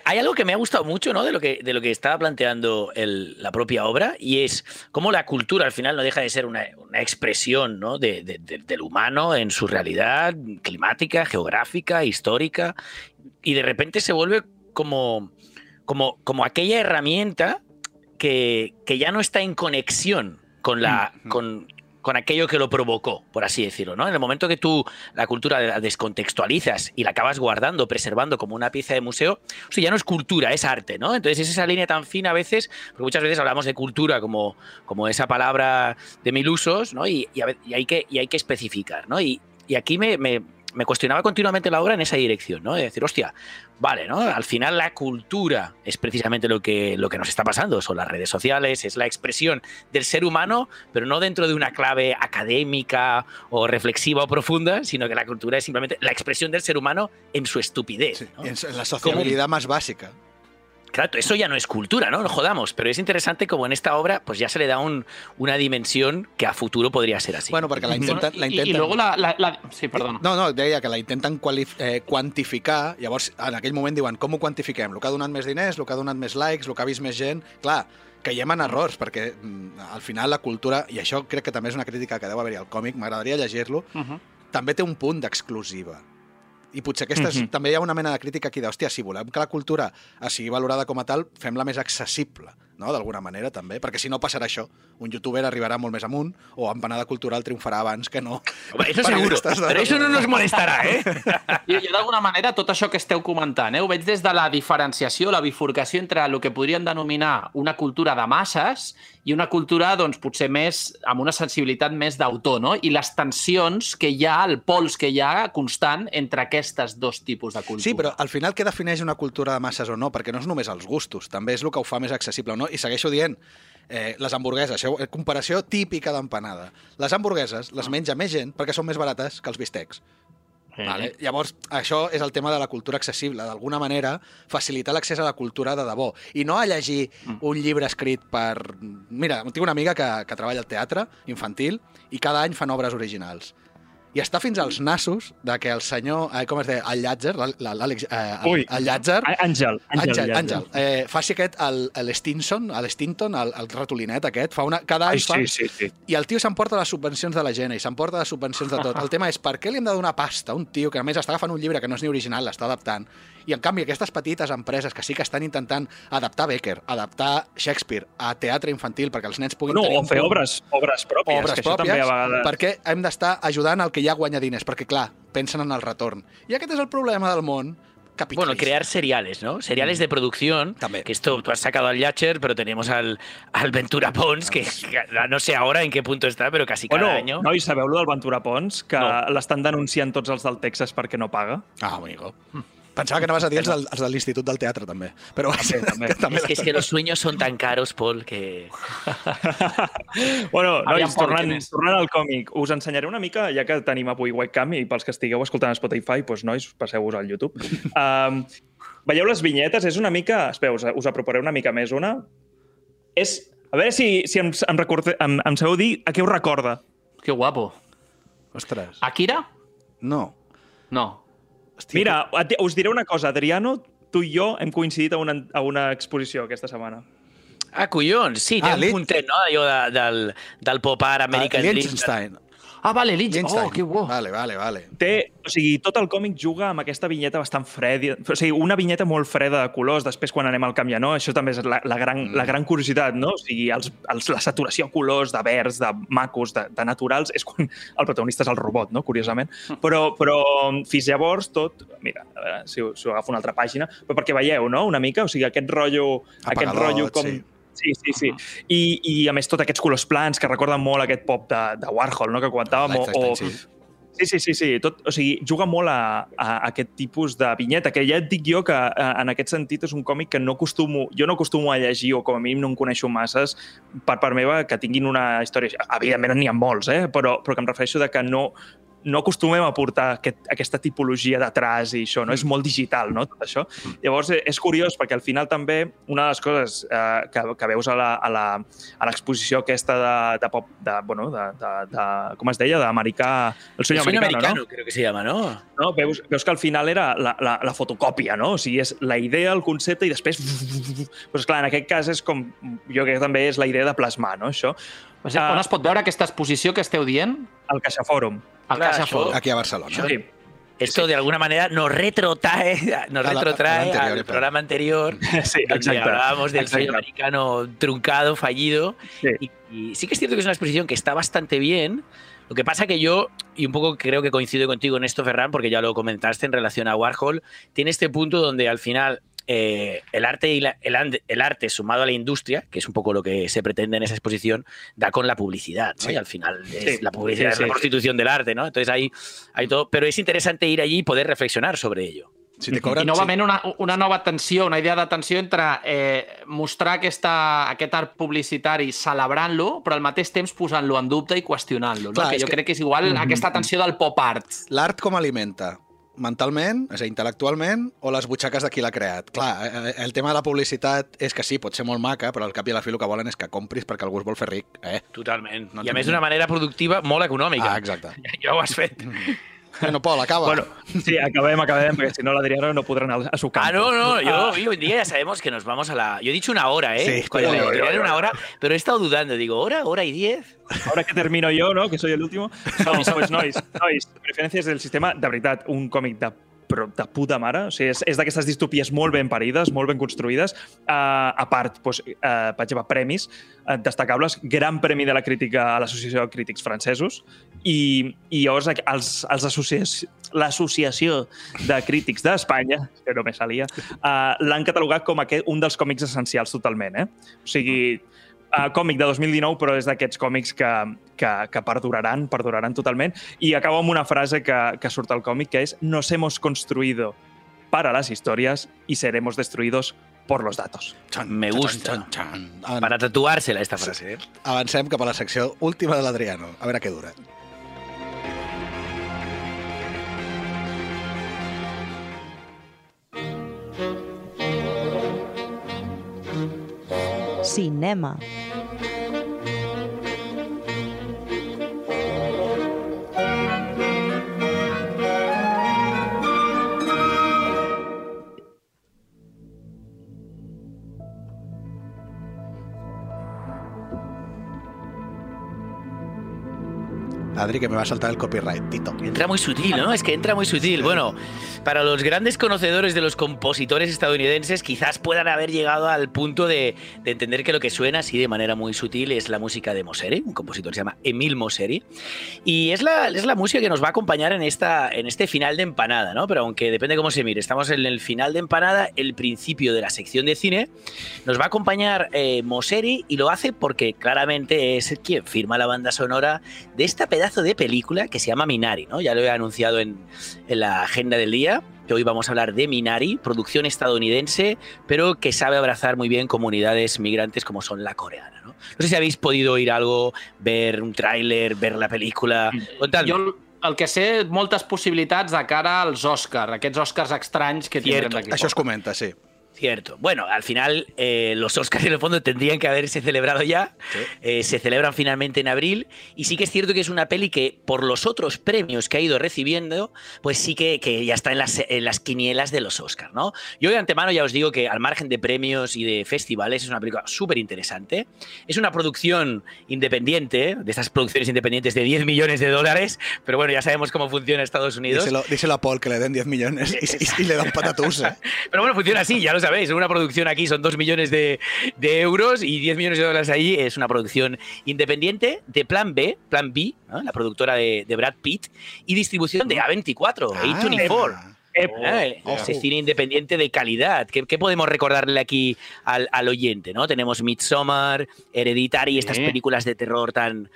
Hay algo que me ha gustado mucho ¿no? de, lo que, de lo que estaba planteando el- la propia obra y es cómo la cultura al final no deja de ser una, una expresión ¿no? de- de- de- del humano en su realidad climática, geográfica, histórica y de repente se vuelve como, como, como aquella herramienta que, que ya no está en conexión con, la, Mm. con, con aquello que lo provocó, por así decirlo. ¿no? En el momento que tú la cultura la descontextualizas y la acabas guardando, preservando como una pieza de museo, o ya no es cultura, es arte. ¿no? Entonces es esa línea tan fina a veces, porque muchas veces hablamos de cultura como, como esa palabra de mil usos, ¿no? y, hay, que, y hay que especificar. ¿no? Y, y aquí me- me cuestionaba continuamente la obra en esa dirección, ¿no? De decir, hostia, vale, ¿no? Al final la cultura es precisamente lo que, lo que nos está pasando, son las redes sociales, es la expresión del ser humano, pero no dentro de una clave académica o reflexiva o profunda, sino que la cultura es simplemente la expresión del ser humano en su estupidez. En la sociabilidad más básica. Claro, eso ya no es cultura, ¿no? No jodamos, pero es interesante como en esta obra pues ya se le da un- una dimensión que a futuro podría ser así. Bueno, perquè la intenten... la I, intenten... I luego la, la, la... Sí, perdona. No, no, deia que la intenten quali eh, quantificar, llavors en aquell moment diuen com ho quantifiquem? El que ha donat més diners, el que ha donat més likes, el que ha vist més gent... Clar, caiem en errors, perquè mm, al final la cultura, i això crec que també és una crítica que deu haver-hi al còmic, m'agradaria llegir-lo, Uh -huh. també té un punt d'exclusiva. I potser aquesta és, Mhm. també hi ha una mena de crítica aquí d'hòstia, si volem que la cultura sigui valorada com a tal, fem-la més accessible, no? d'alguna manera també, perquè si no passarà això, un youtuber arribarà molt més amunt o Empanada Cultural triomfarà abans que no. Home, eso per seguro, aquestes pero eso no nos dades. molestará, ¿eh? Jo, jo d'alguna manera, tot això que esteu comentant, eh, ho veig des de la diferenciació, la bifurcació entre el que podríem denominar una cultura de masses i una cultura, doncs, potser més amb una sensibilitat més d'autor, no? I les tensions que hi ha, el pols que hi ha constant entre aquestes dos tipus de cultura. Sí, però al final què defineix una cultura de masses o no? Perquè no és només els gustos, també és el que ho fa més accessible o no. I segueixo dient, eh, les hamburgueses, això, eh, comparació típica d'empanada. Les hamburgueses les menja més gent perquè són més barates que els bistecs. Vale? Llavors, això és el tema de la cultura accessible. D'alguna manera, facilitar l'accés a la cultura de debò. I no a llegir un llibre escrit per... Mira, tinc una amiga que, que treballa al teatre infantil i cada any fan obres originals. I està fins als nassos de que el senyor, eh, com es deia, el Llàtzer, l'Àlex, eh, Ui. el, Llàtzer, Àngel. Àngel. Àngel, eh, faci aquest, el, el Stinson, el Stinton, el, el ratolinet aquest, fa una, cada any Ai, fa, sí, sí, sí. i el tio s'emporta les subvencions de la gent i s'emporta les subvencions de tot. El tema és per què li hem de donar pasta a un tio que a més està agafant un llibre que no és ni original, l'està adaptant, i en canvi aquestes petites empreses que sí que estan intentant adaptar Becker, adaptar Shakespeare a teatre infantil perquè els nens puguin No, tenir o fer punt- obres, obres pròpies, obres que això pròpies, també a vegades... perquè hem d'estar ajudant al que ja guanya diners, perquè, clar, pensen en el retorn. I aquest és el problema del món capitalista. Bueno, crear seriales, ¿no? Seriales de producción. También. Que esto tú has sacado al Yatcher, pero tenemos al, al Ventura Pons, que, que no sé ahora en qué punto está, pero casi cada Bueno, año. nois, sabeu lo del Ventura Pons? Que No. l'estan denunciant tots els del Texas perquè no paga? Ah, amigo. Pensava que anaves a dir els, del, els de l'Institut del Teatre, també. Però també. que també es que, es que los sueños son tan caros, Paul, que... bueno, Aviam, nois, Pol, tornant, tornant al còmic, us ensenyaré una mica, ja que tenim avui webcam i pels que estigueu escoltant a Spotify, doncs, nois, passeu-vos al YouTube. um, veieu les vinyetes? És una mica... Espera, us, us aproparé una mica més una. És... A veure si, si em, em, recorde, em, em sabeu dir a què us recorda. Que guapo. Ostres, Akira? no. No. Hòstia, Mira, et- us diré una cosa, Adriano, tu i jo hem coincidit a una, a una exposició aquesta setmana. Ah, collons, sí, té Ah, un puntet, no? Allò de, del, del pop art American ah, Dream. Liechtenstein. Ah, vale, Lynch. Liechtenstein. Oh, que bo. Vale, vale, vale. Té, o sigui, tot el còmic juga amb aquesta vinyeta bastant freda, o sigui, una vinyeta molt freda de colors, després quan anem al canviar, no? Això també és la, la, gran, Mm. la gran curiositat, no? O sigui, els, els, la saturació de colors, de verds, de macos, de, de naturals, és quan el protagonista és el robot, no? Curiosament. Però, però fins llavors tot... Mira, a veure si, ho- si ho agafo una altra pàgina, però perquè veieu, no?, una mica, o sigui, aquest rotllo, aquest Apagadot, rotllo com... sí. Sí, sí, sí. I, I, a més, tots aquests colors plans que recorden molt aquest pop de, de Warhol, no?, que comentàvem, o, o, sí. Sí, sí, sí, sí. Tot, o sigui, juga molt a, a, aquest tipus de vinyeta, que ja et dic jo que a, en aquest sentit és un còmic que no acostumo, jo no acostumo a llegir, o com a mínim no en coneixo masses, per part meva, que tinguin una història... Evidentment n'hi ha molts, eh? però, però que em refereixo de que no, no acostumem a portar aquest, aquesta tipologia d'atràs i això, no? És molt digital, no?, tot això. Llavors, eh, és curiós, perquè al final també una de les coses eh, que, que veus a la- a la- a l'exposició aquesta de, de pop, de, bueno, de, de, de, com es deia, d'americà... El sueño, Sueño americano, americano, creo que se llama, ¿no? no? no? Veus, veus que al final era la, la, la fotocòpia, no? O sigui, és la idea, el concepte i després... Pues, clar, en aquest cas és com... Jo crec que també és la idea de plasmar, no?, això. O sigui, Ah. on es pot veure aquesta exposició que esteu dient? El Caixa Fòrum. Al Clar, Caixa això- Fòrum. Aquí a Barcelona. Yo- Sí. Esto de alguna manera nos retrotrae, nos A la- retrotrae al al claro. programa anterior, Sí, donde hablábamos del sueño americano truncado, fallido. Sí. Y, y sí que es cierto que es una exposición que está bastante bien. Lo que pasa que yo, y un poco creo que coincido contigo en esto, Ferran, porque ya lo comentaste en relación a Warhol, tiene este punto donde al final eh, el, arte y la- el, el arte sumado a la industria, que es un poco lo que se pretende en esa exposición, da con la publicidad, ¿no? Sí. Y al final es Sí. la publicidad Sí, es la sí. prostitución del arte, ¿no? Entonces hay, hay todo. Pero es interesante ir allí y poder reflexionar sobre ello. Si te cobren... I novament una, una nova tensió, una idea de tensió entre eh, mostrar aquesta, aquest art publicitari celebrant-lo, però al mateix temps posant-lo en dubte i qüestionant-lo. No? Que jo que- crec que és igual aquesta tensió del pop art. Sí. L'art com alimenta? Mentalment, és a dir, intel·lectualment, o les butxaques de qui l'ha creat? Clar, eh, el tema de la publicitat és que sí, pot ser molt maca, però al cap i a la fi el que volen és que compris perquè algú es vol fer ric, eh? Totalment. No I a més d'una manera productiva molt econòmica. Ah, exacte. Ja ho has fet. Bueno, Pol, acaba. Bueno, sí, acabem, acabem, perquè si no l'Adriano no podrà anar a su campo. Ah, no, no, yo Ah, hoy en día ya sabemos que nos vamos a la... Yo he dicho una hora, ¿eh? Sí, Cuando una hora, pero he estado dudando. Digo, ¿hora? ¿Hora y diez? Ahora que termino yo, ¿no? Que soy el último. No, pues nois, nois, preferències del sistema, de veritat, un còmic de però de puta mare. O sigui, és, és d'aquestes distopies molt ben parides, molt ben construïdes. Uh, a part, doncs, uh, per exemple, premis uh, destacables. Gran premi de la crítica a l'Associació de Crítics Francesos i, i llavors els, els associaci- l'Associació de Crítics d'Espanya, que no me salia, uh, l'han catalogat com aquest, un dels còmics essencials totalment. Eh? O sigui, uh, còmic de 2019, però és d'aquests còmics que, que, que perduraran, perduraran totalment. I acabo amb una frase que, que surt al còmic, que és «Nos hemos construido para las historias y seremos destruidos por los datos». Xan, Me gusta. Xan, xan, xan. Para tatuársela esta frase. ¿eh? Avancem cap a la secció última de l'Adriano. A veure què dura. Cinema. Adri, que me va a saltar el copyright, Tito. Entra muy sutil, ¿no? Es que entra muy sutil. Bueno, para los grandes conocedores de los compositores estadounidenses, quizás puedan haber llegado al punto de, de entender que lo que suena así de manera muy sutil es la música de Moseri, un compositor que se llama Emil Moseri. Y es la, es la música que nos va a acompañar en, esta, en este final de empanada, ¿no? Pero aunque depende cómo se mire, estamos en el final de empanada, el principio de la sección de cine. Nos va a acompañar eh, Moseri y lo hace porque claramente es quien firma la banda sonora de esta pedazo de película que se llama Minari, ¿no? Ya lo he anunciado en, en la agenda del día, que hoy vamos a hablar de Minari, producción estadounidense, pero que sabe abrazar muy bien comunidades migrantes como son la coreana, ¿no? No sé si habéis podido oír algo, ver un tráiler, ver la película. Contadme. Jo el que sé, moltes possibilitats de cara als Oscars, aquests Oscars estranys que tindrem Cierto. d'aquí. Això es comenta, sí. Cierto. Bueno, al final eh, los Oscars en el fondo tendrían que haberse celebrado ya. Sí. Eh, se celebran finalmente en abril. Y sí que es cierto que es una peli que, por los otros premios que ha ido recibiendo, pues sí que, que ya está en las, en las quinielas de los Oscars, ¿no? Yo de antemano ya os digo que, al margen de premios y de festivales, es una película súper interesante. Es una producción independiente, de estas producciones independientes de 10 millones de dólares, pero bueno, ya sabemos cómo funciona Estados Unidos. Díselo, díselo a Paul que le den 10 millones y, y- y le dan patatús, eh? Pero bueno, funciona así, ya lo sabéis. Una producción aquí son 2 millones de, de euros y 10 millones de dólares ahí es una producción independiente de Plan B, Plan B, ¿no? la productora de, de Brad Pitt, y distribución de A24, A24. Ah, Ep, Ah, ese cine independiente de calidad. ¿Qué, qué podemos recordarle aquí al, al oyente? ¿no? Tenemos Midsommar, Hereditary, estas películas de terror tan,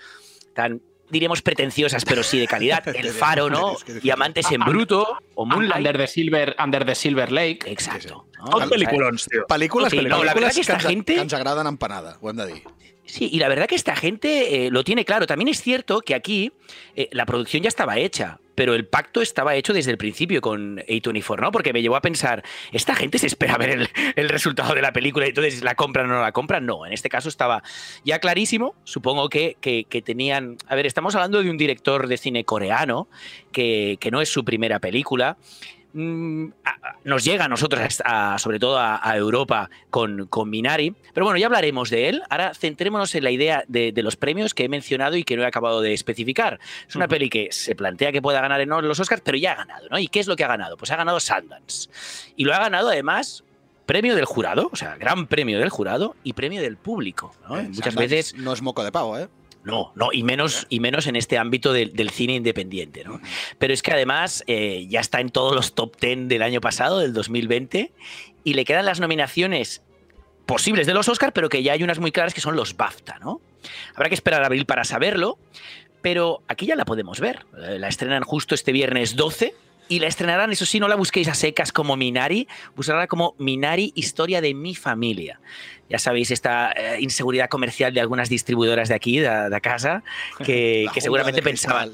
tan, diríamos, pretenciosas, pero sí de calidad. El Faro, ¿no? Diamantes en Bruto o Moonlight. Under the Silver, Under the Silver Lake. Exacto. ¿no? Pel·lícules, Sí, no, pel·lícules la verdad que esta gente- que ens agraden empanada, ho hem de dir. Sí, y la verdad que esta gente eh, lo tiene claro. También es cierto que aquí eh, la producción ya estaba hecha, pero el pacto estaba hecho desde el principio con A24, ¿no? Porque me llevó a pensar, ¿esta gente se espera ver el, resultado de la película y entonces la compran o no la compran? No, en este caso estaba ya clarísimo. Supongo que, que- que tenían... A ver, estamos hablando de un director de cine coreano que, que no es su primera película. Mm, nos llega a nosotros, a- sobre todo a, a Europa, con, con Minari. Pero bueno, ya hablaremos de él. Ahora centrémonos en la idea de, de los premios que he mencionado y que no he acabado de especificar. Es una peli que se plantea que pueda ganar en los Oscars, pero ya ha ganado, ¿no? ¿Y qué es lo que ha ganado? Pues ha ganado Sundance. Y lo ha ganado además premio del jurado, o sea, gran premio del jurado y premio del público. ¿no? Eh, Muchas Sundance veces No és moco de pau, eh? No, no, y menos, y menos en este ámbito del, del cine independiente, ¿no? Pero es que además eh, ya está en todos los top 10 del año pasado, del 2020, y le quedan las nominaciones posibles de los Oscars, pero que ya hay unas muy claras que son los BAFTA, ¿no? Habrá que esperar a abril para saberlo, pero aquí ya la podemos ver. Eh, La estrenan justo este viernes 12 y la estrenarán, eso sí, no la busquéis a secas como Minari, buscarla como Minari, historia de mi familia. Ya sabéis, esta eh, inseguridad comercial de algunas distribuidoras de aquí, de, de casa, que, seguramente pensaban,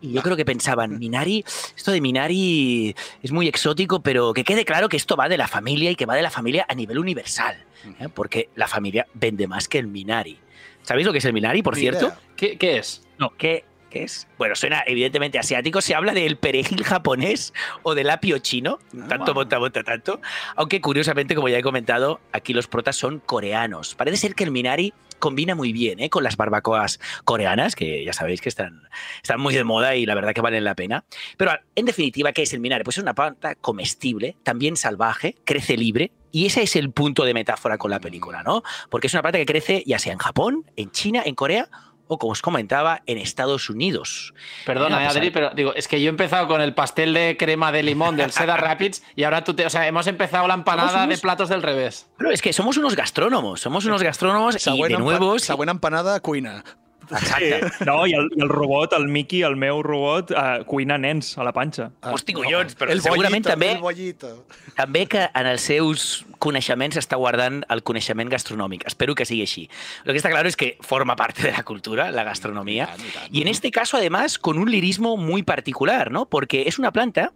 y yo creo que pensaban, Minari, esto de Minari es muy exótico, pero que quede claro que esto va de la familia y que va de la familia a nivel universal, ¿eh? porque la familia vende más que el Minari. ¿Sabéis lo que es el Minari, por Ni cierto? ¿Qué, qué es? No, ¿qué, qué es? Bueno, suena evidentemente asiático. Se habla del perejil japonés o del apio chino. Tanto monta, monta, tanto. Aunque curiosamente, como ya he comentado, aquí los protas son coreanos. Parece ser que el Minari combina muy bien ¿eh? con las barbacoas coreanas, que ya sabéis que están, están muy de moda y la verdad que valen la pena. Pero en definitiva, ¿qué es el Minari? Pues es una planta comestible, también salvaje, crece libre. Y ese es el punto de metáfora con la película, ¿no? Porque es una planta que crece ya sea en Japón, en China, en Corea o, como os comentaba, en Estados Unidos. Perdona, Adri, pero digo, es que yo he empezado con el pastel de crema de limón del Cedar Rapids y ahora tú te. O sea, hemos empezado la empanada de platos del revés. Bueno, es que somos unos gastrónomos, somos unos gastrónomos y de empa- nuevo... sí, següent empanada, cuina. Exacte. No, i el, i el robot, el Mickey, el meu robot, uh, cuina nens a la panxa. Ah, Hosti, collons, però el segurament bollito, també- El bollito. També que en els seus coneixements està guardant el coneixement gastronòmic. Espero que sigui així. Lo que está claro es que forma parte de la cultura, la gastronomía. I. Y en este caso, además, con un lirismo muy particular, ¿no? Porque es una planta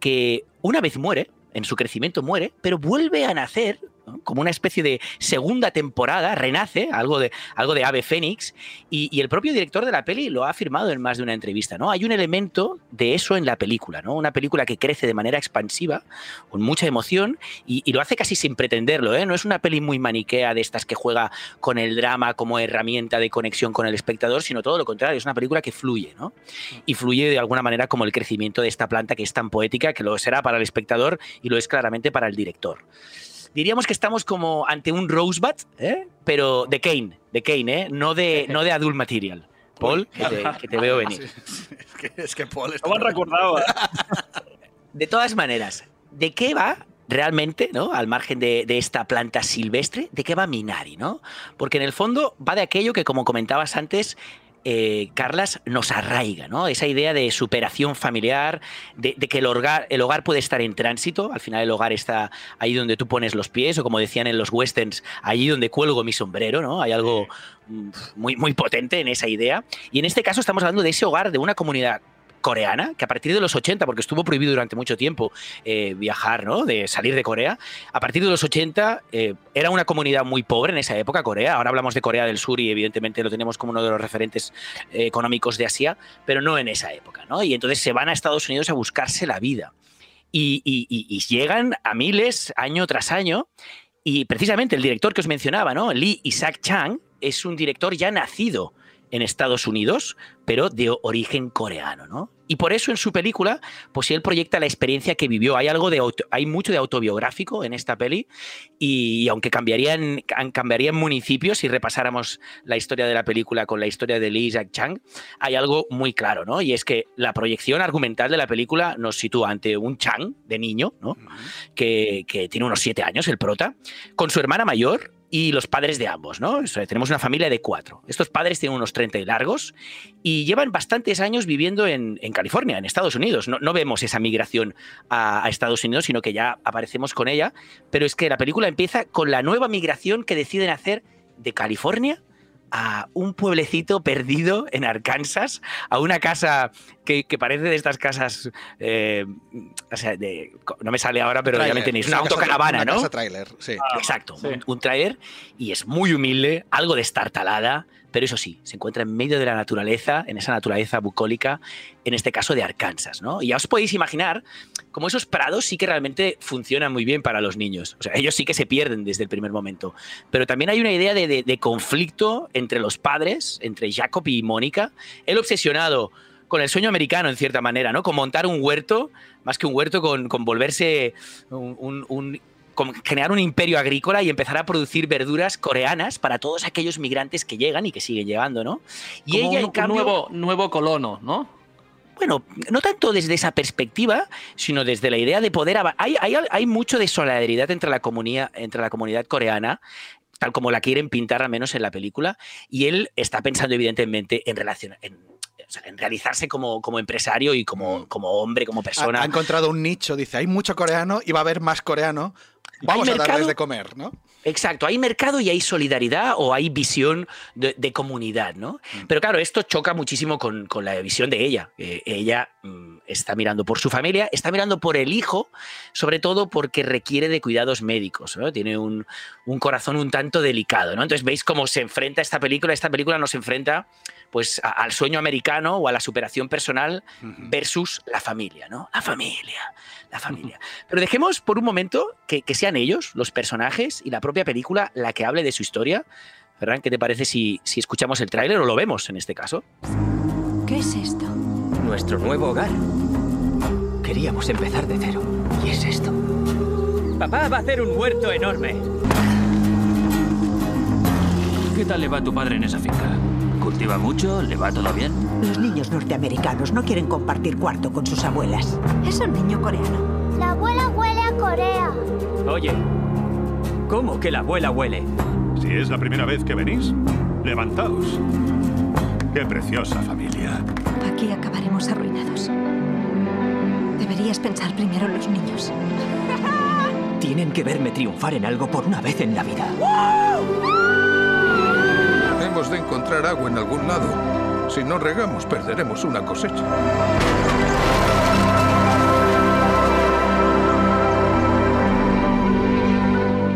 que una vez muere, en su crecimiento muere, pero vuelve a nacer como una especie de segunda temporada, renace, algo de, algo de ave fénix, y, el propio director de la peli lo ha afirmado en más de una entrevista, ¿no? Hay un elemento de eso en la película, ¿no? Una película que crece de manera expansiva, con mucha emoción, y, y lo hace casi sin pretenderlo, ¿eh? No es una peli muy maniquea de estas que juega con el drama como herramienta de conexión con el espectador, sino todo lo contrario, es una película que fluye, ¿no? Y fluye de alguna manera como el crecimiento de esta planta que es tan poética, que lo será para el espectador y lo es claramente para el director. Diríamos que estamos como ante un Rosebud, ¿eh? pero de Kane, de Kane, ¿eh? no, de, no de Adult Material. Paul, que te, que te veo venir. Sí, sí, és, que, que Pol... No recordava. De todas maneras, ¿de qué va realmente, ¿no? Al margen de, de esta planta silvestre, ¿de qué va Minari, ¿no? Porque en el fondo va de aquello que, como comentabas antes, eh, Carlas, nos arraiga, ¿no? Esa idea de superación familiar, de, de que el hogar, el hogar puede estar en tránsito, al final el hogar está ahí donde tú pones los pies, o como decían en los westerns, allí donde cuelgo mi sombrero, ¿no? Hay algo mm, muy, muy potente en esa idea. Y en este caso estamos hablando de ese hogar de una comunidad coreana, que a partir de los 80, porque estuvo prohibido durante mucho tiempo eh, viajar, ¿no? De salir de Corea, a partir de los 80 eh, era una comunidad muy pobre en esa época, Corea. Ahora hablamos de Corea del Sur y evidentemente lo tenemos como uno de los referentes eh, económicos de Asia, pero no en esa época, ¿no? Y entonces se van a Estados Unidos a buscarse la vida. Y, llegan a miles año tras año. Y precisamente el director que os mencionaba, ¿no? Lee Isaac Chang, es un director ya nacido en Estados Unidos, pero de origen coreano, ¿no? Y por eso en su película, pues él proyecta la experiencia que vivió. Hay algo de auto- hay mucho de autobiográfico en esta peli y, aunque cambiarían, cambiarían municipios si repasáramos la historia de la película con la historia de Lee Isaac Chang, hay algo muy claro, ¿no? Y es que la proyección argumental de la película nos sitúa ante un Chang de niño, ¿no? que, que tiene unos siete años, el prota, con su hermana mayor y los padres de ambos, ¿no? Tenemos una familia de cuatro. Estos padres tienen unos 30 y largos y llevan bastantes años viviendo en, California, en Estados Unidos. No, vemos esa migración a Estados Unidos, sino que ya aparecemos con ella. Pero es que la película empieza con la nueva migración que deciden hacer de California a un pueblecito perdido en Arkansas, a una casa que, que parece de estas casas, eh, o sea, de- no me sale ahora, pero ya me tenéis, una una casa- autocaravana, una ¿no? casa tráiler, sí. Exacto, Sí. un, un tráiler y es muy humilde, algo destartalada, pero eso sí, se encuentra en medio de la naturaleza, en esa naturaleza bucólica, en este caso de Arkansas, ¿no? Y ya os podéis imaginar como esos prados sí que realmente funcionan muy bien para los niños. O sea, ellos sí que se pierden desde el primer momento. Pero también hay una idea de, conflicto entre los padres, entre Jacob y Mónica. Él obsesionado con el sueño americano, en cierta manera, ¿no? Con montar un huerto, más que un huerto, con, volverse un, generar un imperio agrícola y empezar a producir verduras coreanas para todos aquellos migrantes que llegan y que siguen llegando, ¿no? Y Como ella, un, en cambio, un nuevo, nuevo colono, ¿no? bueno, no tanto desde esa perspectiva, sino desde la idea de poder... Hay, hay, hay mucho de solidaridad entre la, comunidad, entre la comunidad coreana, tal como la quieren pintar al menos en la película, y él está pensando evidentemente en relación... En, o sea, en realizarse como, como empresario y como, como hombre, como persona. ha encontrado un nicho, dice, hay mucho coreano y va a haber más coreano. Vamos a darles de comer, ¿no? Exacto, hay mercado y hay solidaridad o hay visión de, de comunidad, ¿no? Pero claro, esto choca muchísimo con, con la visión de ella. Eh, ella mm, está mirando por su familia, está mirando por el hijo, sobre todo porque requiere de cuidados médicos, ¿no? Tiene un, un corazón un tanto delicado, ¿no? Entonces veis cómo se enfrenta esta película. Esta película nos enfrenta pues a- al sueño americano o a la superación personal versus la familia, ¿no? La familia, la familia. Pero dejemos por un momento que, que sean ellos, los personajes y la propia película, la que hable de su historia. Ferran, ¿qué te parece si, si escuchamos el tráiler o lo vemos en este caso? ¿Qué es esto? Nuestro nuevo hogar. Queríamos empezar de cero. Y es esto. Papá va a hacer un huerto enorme. ¿Qué tal le va a tu padre en esa finca? ¿Cultiva mucho? ¿Le va todo bien? Los niños norteamericanos no quieren compartir cuarto con sus abuelas. Es un niño coreano. La abuela huele a Corea. Oye, ¿cómo que la abuela huele? Si es la primera vez que venís, levantaos. Qué preciosa familia. Aquí acabaremos arruinados. Deberías pensar primero en los niños. Tienen que verme triunfar en algo por una vez en la vida. Hemos de encontrar agua en algún lado. Si no regamos, perderemos una cosecha.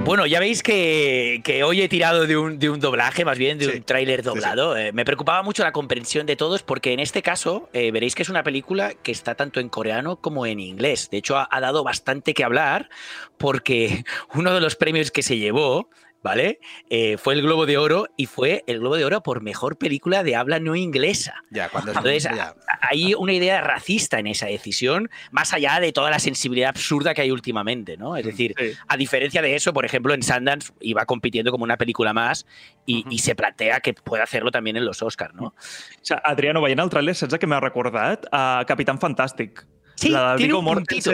Bueno, ya veis que, que hoy he tirado de un, de un doblaje, más bien de Sí, un tráiler sí, sí. doblado. Eh, me preocupaba mucho la comprensión de todos porque en este caso eh, veréis que es una película que está tanto en coreano como en inglés. De hecho, ha, ha dado bastante que hablar porque uno de los premios que se llevó, ¿vale? Eh, fue el Globo de Oro y fue el Globo de Oro por mejor película de habla no inglesa. Ya, cuando es- Entonces, ya. hay una idea racista en esa decisión, más allá de toda la sensibilidad absurda que hay últimamente, ¿no? Es decir, Sí. a diferencia de eso, por ejemplo, en Sundance iba compitiendo como una película más y, y se plantea que puede hacerlo también en los Oscars, ¿no? O sigui, Adriano, veient el tràiler, saps a què m'ha recordat? A Capitán Fantàstic. Sí, la del tiene Viggo un puntito.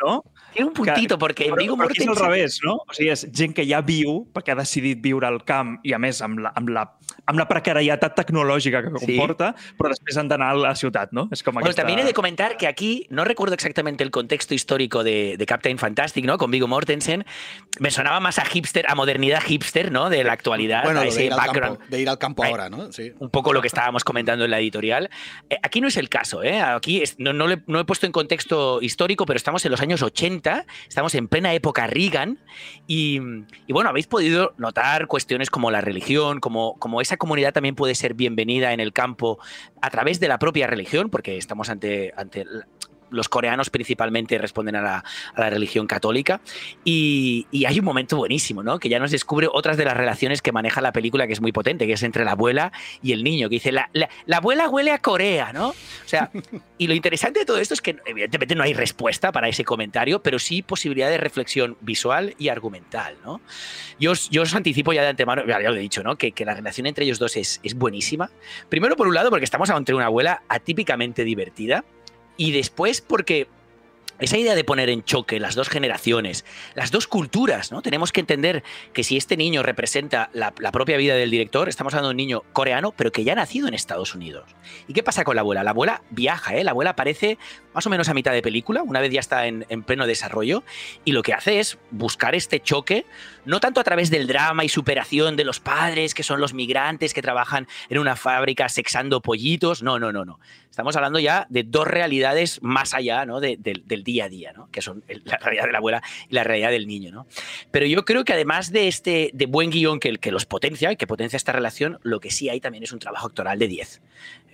Mortensen, no? Tiene un puntito, porque en però, Viggo però aquí és al Mortensen... revés, no? O sigui, és gent que ja viu, perquè ha decidit viure al camp i, a més, amb la, amb la, amb la precarietat tecnològica que Sí. comporta, però després han d'anar a la ciutat, no? És com Bueno, aquesta... también he de comentar que aquí, no recuerdo exactamente el contexto histórico de, de Captain Fantastic, ¿no? Con Viggo Mortensen. Me sonaba más a hipster, a modernidad hipster, ¿no? De la actualidad. Bueno, a de ir, al background. campo, de ir al campo Right. ahora, ¿no? Sí. un poco lo que estábamos comentando en la editorial. Eh, aquí no es el caso, ¿eh? Aquí es- no, no, le- no he puesto en contexto histórico, pero estamos en los años 80, estamos en plena época Reagan y, bueno, habéis podido notar cuestiones como la religión, como, como esa comunidad también puede ser bienvenida en el campo a través de la propia religión, porque estamos ante, ante los coreanos principalmente responden a la, religión católica. Y, hay un momento buenísimo, ¿no? Que ya nos descubre otras de las relaciones que maneja la película, que es muy potente, que es entre la abuela y el niño, que dice, la, la- la abuela huele a Corea, ¿no? O sea, y lo interesante de todo esto es que evidentemente no hay respuesta para ese comentario, pero sí posibilidad de reflexión visual y argumental, ¿no? Yo os, anticipo ya de antemano, ya lo he dicho, ¿no? Que, que la relación entre ellos dos es, es buenísima. Primero, por un lado, porque estamos ante una abuela atípicamente divertida, y después porque esa idea de poner en choque las dos generaciones, las dos culturas, ¿no? Tenemos que entender que si este niño representa la, propia vida del director, estamos hablando de un niño coreano, pero que ya ha nacido en Estados Unidos. ¿Y qué pasa con la abuela? La abuela viaja, ¿eh? La abuela aparece más o menos a mitad de película, una vez ya está en pleno desarrollo, y lo que hace es buscar este choque, no tanto a través del drama y superación de los padres, que son los migrantes que trabajan en una fábrica sexando pollitos, no, no, no, no. Estamos hablando ya de dos realidades más allá ¿no? de- del- día a día, ¿no? que son la realidad de la abuela y la realidad del niño. ¿no? Pero yo creo que además de este de buen guion que, que los potencia y que potencia esta relación, lo que sí hay también es un trabajo actoral de 10.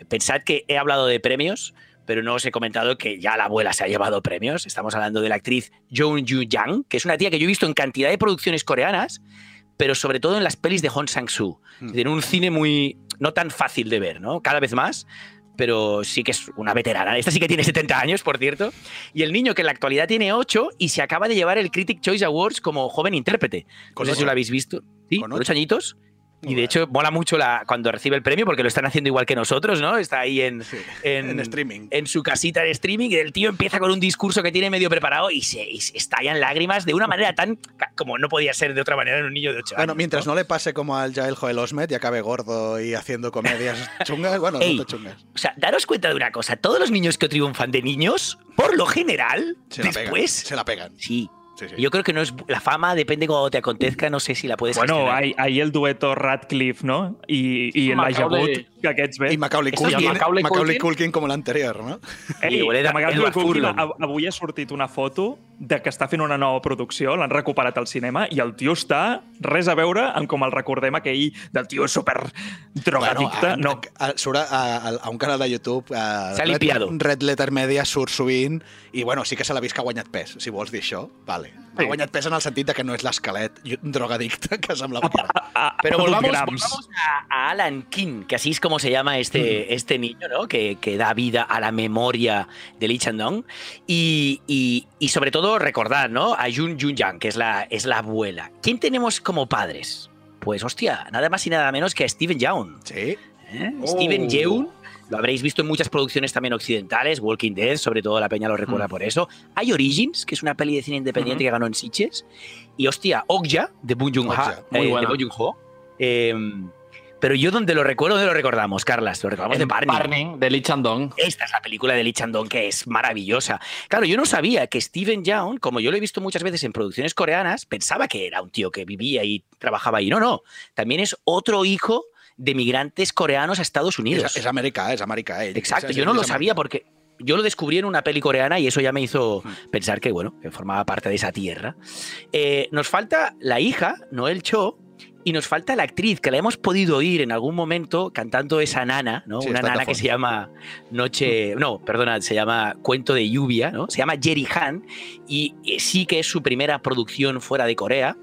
Pensad que he hablado de premios, pero no os he comentado que ya la abuela se ha llevado premios. Estamos hablando de la actriz Joon Ju Yang, que es una tía que yo he visto en cantidad de producciones coreanas, pero sobre todo en las pelis de Hong Sang-soo. Mm. En un cine muy no tan fácil de ver, ¿no? Cada vez más. pero sí que es una veterana. Esta sí que tiene 70 años, por cierto. Y el niño que en la actualidad tiene 8 y se acaba de llevar el Critic Choice Awards como joven intérprete. No sé si ocho. lo habéis visto. Sí, Con con 8 añitos. Y de hecho, mola mucho la, cuando recibe el premio porque lo están haciendo igual que nosotros, ¿no? Está ahí en, en, en streaming. en su casita de streaming y el tío empieza con un discurso que tiene medio preparado y se, y se estallan lágrimas de una manera tan como no podía ser de otra manera en un niño de 8 Bueno, años. mientras no le pase como al Jael Joel Osment y acabe gordo y haciendo comedias chungas, bueno, Ey. no te chungas. O sea, daros cuenta de una cosa, todos los niños que triunfan de niños, por lo general, Se la pegan. después... Se la pegan. Sí. Sí, sí. Yo creo que no es la fama depende cuando te acontezca, no sé si la puedes Bueno, hay, hay el dueto Radcliffe, no? L'Elijah Macaulay- Wood, que aquests bé. I Macaulay Culkin, Macaulay Macaulay Culkin. Com l'anterior, no? Ei, era de Macaulay Culkin, avui ha sortit una foto de que està fent una nova producció, l'han recuperat al cinema, i el tio està res a veure amb com el recordem aquell del tio super drogadicte. a, no, a, surt a, a, a un canal de YouTube a limpiado. Red, Red Letter Media surt sovint i bueno, sí que se l'ha vist que ha guanyat pes si vols dir això, vale ha Sí. guanyat pes en el sentit de que no és l'esquelet drogadicte que semblava que era ha perdut volvamos, volvamos a, a Alan King, que así es como se llama este, este niño, ¿no? Que, que da vida a la memoria de Lee Chandong. Y, y, y sobre todo recordar, ¿no? A Jun Jun Yang, que es la, es la abuela. ¿Quién tenemos como padres? Pues hostia, nada más y nada menos que a Steven Yeun. sí, ¿eh? Oh. Steven Yeun. Lo habréis visto en muchas producciones también occidentales, Walking Dead, sobre todo la peña lo recuerda Mm. por eso. Hay Origins, que es una peli de cine independiente que ganó en Sitges. Y hostia, Okja, de Bong Joon-ho. Okja, muy eh, Eh, pero yo donde lo recuerdo, ¿dónde lo recordamos, Carlas? Lo recordamos de Barney. Barney, de Lee Chandong. Esta es la película de Lee Chandong que es maravillosa. Claro, yo no sabía que Steven Yeun, como yo lo he visto muchas veces en producciones coreanas, pensaba que era un tío que vivía y trabajaba ahí. No, no. También es otro hijo de migrantes coreanos a Estados Unidos. és americà, és americà ell. Exacto, yo no lo sabía porque yo lo descubrí en una peli coreana y eso ya me hizo pensar que, bueno, que formaba parte de esa tierra. Eh, nos falta la hija, Noel Cho, y nos falta la actriz, que la hemos podido oír en algún momento cantando esa nana, ¿no? Sí, una nana que se llama Noche. No, perdona, se llama Cuento de Lluvia, ¿no? Se llama Jerry Han y sí que es su primera producción fuera de Corea.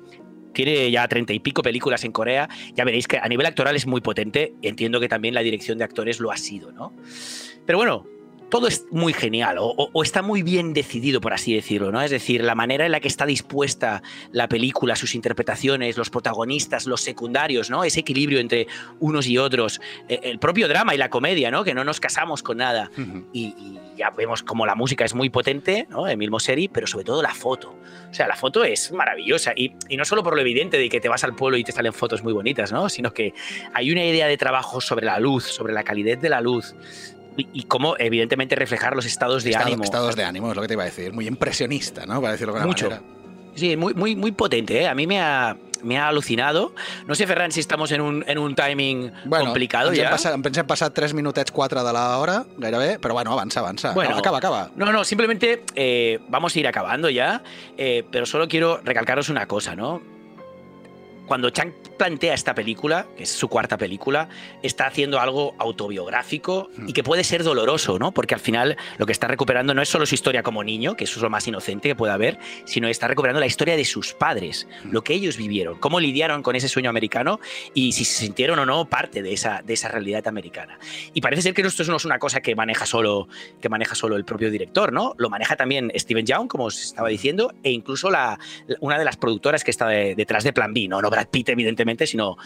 Tiene ya treinta y pico películas en Corea. Ya veréis que a nivel actoral es muy potente. Entiendo que también la dirección de actores lo ha sido, ¿no? Pero bueno, todo es muy genial o, o- o está muy bien decidido, por así decirlo, ¿no? Es decir, la manera en la que está dispuesta la película, sus interpretaciones, los protagonistas, los secundarios, ¿no? Ese equilibrio entre unos y otros, eh, el propio drama y la comedia, ¿no? Que no nos casamos con nada. Y, y ya vemos como la música es muy potente, ¿no? Emil Moseri, pero sobre todo la foto. O sea, la foto es maravillosa y, y no solo por lo evidente de que te vas al pueblo y te salen fotos muy bonitas, ¿no? Sino que hay una idea de trabajo sobre la luz, sobre la calidez de la luz y, y cómo evidentemente reflejar los estados de Estado- ánimo. Estados de ánimo, es lo que te iba a decir. Muy impresionista, ¿no? Para decirlo de Mucho. manera. Sí, muy, muy, muy potente, ¿eh? A mí me ha, me ha alucinado. No sé, Ferran, si estamos en un, en un timing Bueno, complicado ens hem, ya. passat, ens hem passat 3 minutets 4 de l'hora, gairebé, però bueno, avança, avança. Bueno. acaba, acaba. No, no, simplemente eh, vamos a ir acabando ya, eh, pero solo quiero recalcaros una cosa, ¿no? Cuando Chang plantea esta película, que es su cuarta película, está haciendo algo autobiográfico y que puede ser doloroso, ¿no? Porque al final lo que está recuperando no es solo su historia como niño, que eso es lo más inocente que puede haber, sino está recuperando la historia de sus padres, lo que ellos vivieron, cómo lidiaron con ese sueño americano y si se sintieron o no parte de esa, de esa realidad americana. Y parece ser que esto no es una cosa que maneja solo, que maneja solo el propio director, ¿no? Lo maneja también Steven Young, como os estaba diciendo, e incluso la, una de las productoras que está de- detrás de Plan B, ¿no? No Brad Pitt, evidentemente, sino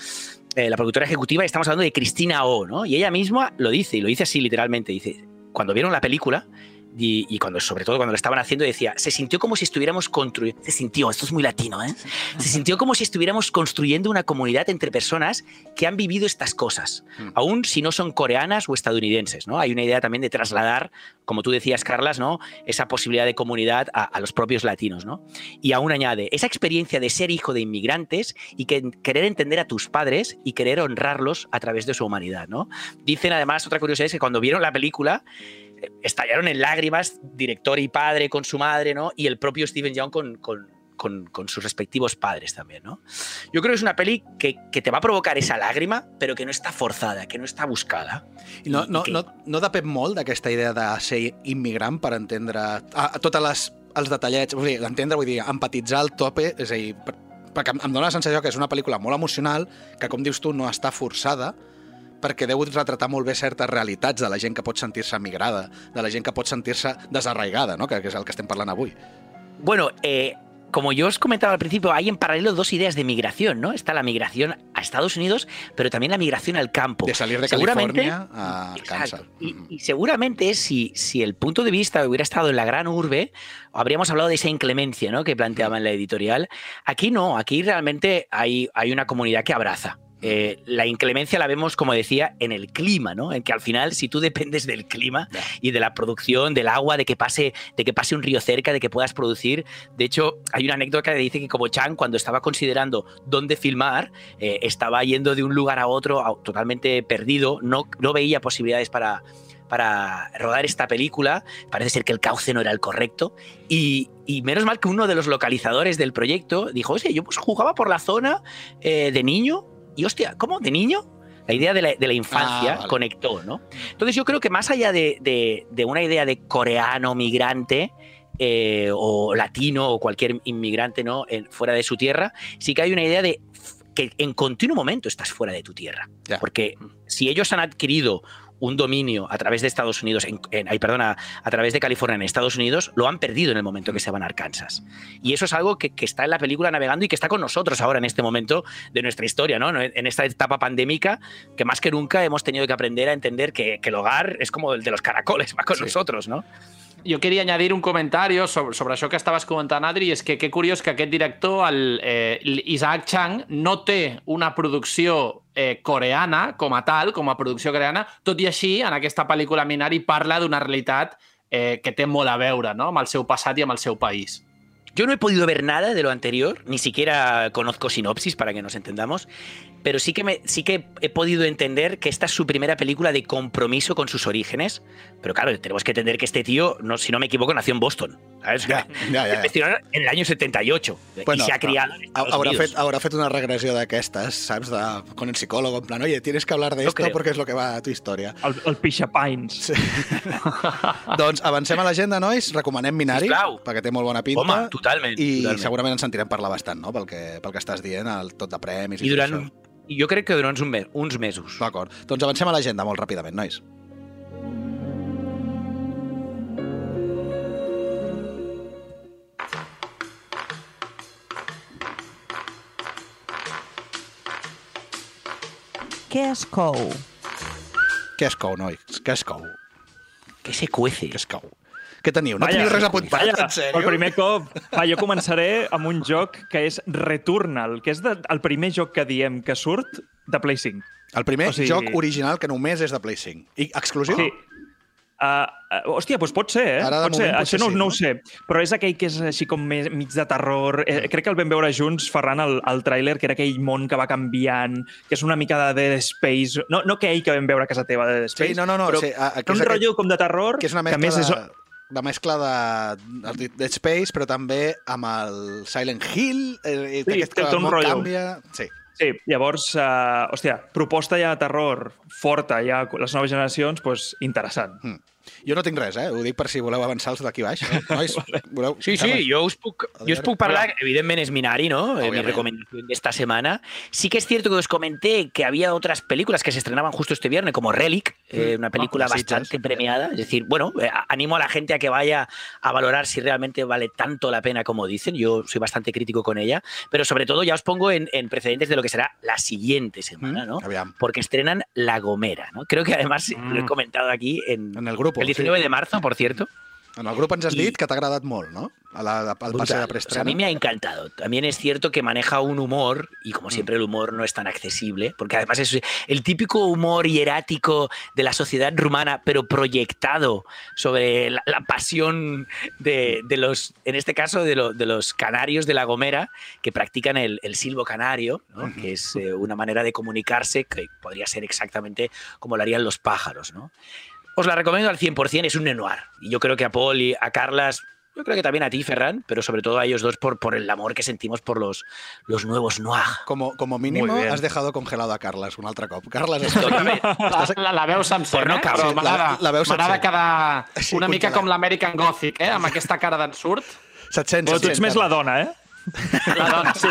eh, la productora ejecutiva, y estamos hablando de Cristina O, ¿no? Y ella misma lo dice, y lo dice así literalmente, dice, cuando vieron la película, y, y cuando, sobre todo cuando lo estaban haciendo, decía, se sintió como si estuviéramos construyendo, se sintió, esto es muy latino, ¿eh? Se sintió como si estuviéramos construyendo una comunidad entre personas que han vivido estas cosas, aún si no son coreanas o estadounidenses, ¿no? Hay una idea también de trasladar, como tú decías, Carlas, ¿no? Esa posibilidad de comunidad a, a los propios latinos, ¿no? Y aún añade, esa experiencia de ser hijo de inmigrantes y que querer entender a tus padres y querer honrarlos a través de su humanidad, ¿no? Dicen además, otra curiosidad es que cuando vieron la película, estallaron en lágrimas, director y padre con su madre, ¿no? Y el propio Steven Young con, con- con- con sus respectivos padres también, ¿no? Yo creo que es una peli que, que te va a provocar esa lágrima, pero que no está forzada, que no está buscada. I no, no, que- no, no depèn molt d'aquesta idea de ser immigrant per entendre a, a totes les els detallets, vull dir, entendre, vull dir, empatitzar al tope, és a dir, per, perquè em, em dóna la sensació que és una pel·lícula molt emocional, que com dius tu no està forçada, perquè deu retratar molt bé certes realitats de la gent que pot sentir-se migrada, de la gent que pot sentir-se desarraigada, no? que, que és el que estem parlant avui. Bueno, eh, como yo os comentaba al principio, hay en paralelo dos ideas de migración, ¿no? Está la migración a Estados Unidos, pero también la migración al campo. De salir de California a Arkansas. Y, y seguramente si, si el punto de vista hubiera estado en la gran urbe, habríamos hablado de esa inclemencia ¿no? que planteaba en la editorial. Aquí no, aquí realmente hay, hay una comunidad que abraza. Eh, la inclemencia la vemos, como decía, en el clima, ¿no? En que al final, si tú dependes del clima y de la producción, del agua, de que pase, de que pase un río cerca, de que puedas producir. De hecho, hay una anécdota que dice que como Chan, cuando estaba considerando dónde filmar, eh, estaba yendo de un lugar a otro a- totalmente perdido, no, no veía posibilidades para, para rodar esta película. Parece ser que el cauce no era el correcto. Y, y menos mal que uno de los localizadores del proyecto dijo, oye, yo pues jugaba por la zona eh, de niño y hostia, ¿cómo? ¿De niño? La idea de la, de la infancia Ah, vale. conectó, ¿no? Entonces yo creo que más allá de, de- de una idea de coreano migrante, eh, o latino o cualquier inmigrante ¿no? En- fuera de su tierra, sí que hay una idea de que en continuo momento estás fuera de tu tierra. Ya. Porque si ellos han adquirido un dominio a través de Estados Unidos, en, en- ay, perdona, a través de California en Estados Unidos, lo han perdido en el momento que se van a Arkansas. Y eso es algo que, que está en la película navegando y que está con nosotros ahora en este momento de nuestra historia, ¿no? En esta etapa pandémica, que más que nunca hemos tenido que aprender a entender que, que el hogar es como el de los caracoles, va con nosotros, ¿no? Jo queria añadir un comentari sobre, sobre això que estaves comentant, Adri, és que que curiós que aquest director, el eh, Isaac Chang, no té una producció eh, coreana com a tal, com a producció coreana, tot i així, en aquesta pel·lícula Minari parla d'una realitat eh, que té molt a veure no? amb el seu passat i amb el seu país. Yo no he podido ver nada de lo anterior, ni siquiera conozco sinopsis para que nos entendamos, pero sí que, me, sí que he podido entender que esta es su primera película de compromiso con sus orígenes. Pero claro, tenemos que entender que este tío, no, si no me equivoco, nació en Boston. ¿sabes? Ya, ya, ya, ya. En el año 78 y se ha criado en Estados habrá, Unidos. fet, habrá fet una regressió d'aquestes, saps? De, con el psicólogo, en plan, oye, tienes que hablar de No esto creo. porque es lo que va a tu història. El, el Pixapines. Sí. doncs avancem a l'agenda, nois. Recomanem Minari, Sisplau. perquè té molt bona pinta. Home, totalment, I totalment. segurament ens sentirem parlar bastant, no?, pel que, pel que estàs dient, el tot de premis i, I tot durant, això. I jo crec que durant uns, me- uns mesos. D'acord. Doncs avancem a l'agenda molt ràpidament, nois. Què es cou? Què es cou, nois? Què es cou? Què se cuece? Què es cou? Què teniu? No teniu res apuntat, Vaya, en sèrio? El primer cop. Va, jo començaré amb un joc que és Returnal, que és de, el primer joc que diem que surt de Play 5. El primer O sigui- joc original que només és de Play 5. I exclusiu? Sí. Uh, uh, hòstia, doncs pot ser, eh? Ara, de pot ser. Això no, sí, no no? ho sé. Però és aquell que és així com més, mig de terror. Eh, crec que el vam veure junts, Ferran, el, el tràiler, que era aquell món que va canviant, que és una mica de Dead Space. No, no aquell que vam veure a casa teva, de Dead Space. Sí, no, no, no. Però sí, a, a, que un és aquest- rotllo com de terror, que és una que més és... de mescla de, de Dead Space, però també amb el Silent Hill. Eh, Sí, aquest té que el un món rotllo. canvia. Sí. Sí, llavors, uh, hòstia, proposta ja de terror forta, ja les noves generacions, doncs interessant. Mm. Jo no tinc res, eh? Ho dic per si voleu avançar els d'aquí baix. Eh? Nois, voleu... Sí, sí, yo os, puc, os ver. puc parlar, evidentemente es Minari, ¿no? Eh, Mi recomendación de esta semana. Sí que es cierto que os comenté que había otras películas que se estrenaban justo este viernes, como Relic, eh, una película Ah, bastante premiada. Es decir, bueno, eh, animo a la gente a que vaya a valorar si realmente vale tanto la pena como dicen. Yo soy bastante crítico con ella, pero sobre todo ya os pongo en, en precedentes de lo que será la siguiente semana, ¿no? Aviam. Porque estrenan La Gomera, ¿no? Creo que además lo he Mm. comentado aquí en, En el grupo. el 19 sí. de marzo, por cierto. En el grup ens has dit que t'ha agradat molt, no? A la, al Brutal. de O sea, a mí me ha encantado. También es cierto que maneja un humor, y Mm. como siempre el humor no es tan accesible, porque además es el típico humor hierático de la sociedad rumana, pero proyectado sobre la, la pasión de, de los, en este caso, de, lo- de los canarios de La Gomera, que practican el, el silbo canario, ¿no? que es eh, una manera de comunicarse que podría ser exactamente como lo harían los pájaros. ¿no? Os la recomiendo al 100%, es un nenoir. Y yo creo que a Paul y a Carlas, yo creo que también a ti, Ferran, pero sobre todo a ellos dos por, por el amor que sentimos por los, los nuevos noir. Como, como mínimo has dejado congelado a Carles un altre cop. Carles, Totalment. La, la, la veu sencera, Per no eh? però Sí, la- m'agrada la m'agrada quedar Sí, una mica com l'American Gothic, eh? amb aquesta cara d'ensurt. 700, Però tu ets més la dona, eh? La dona, sí.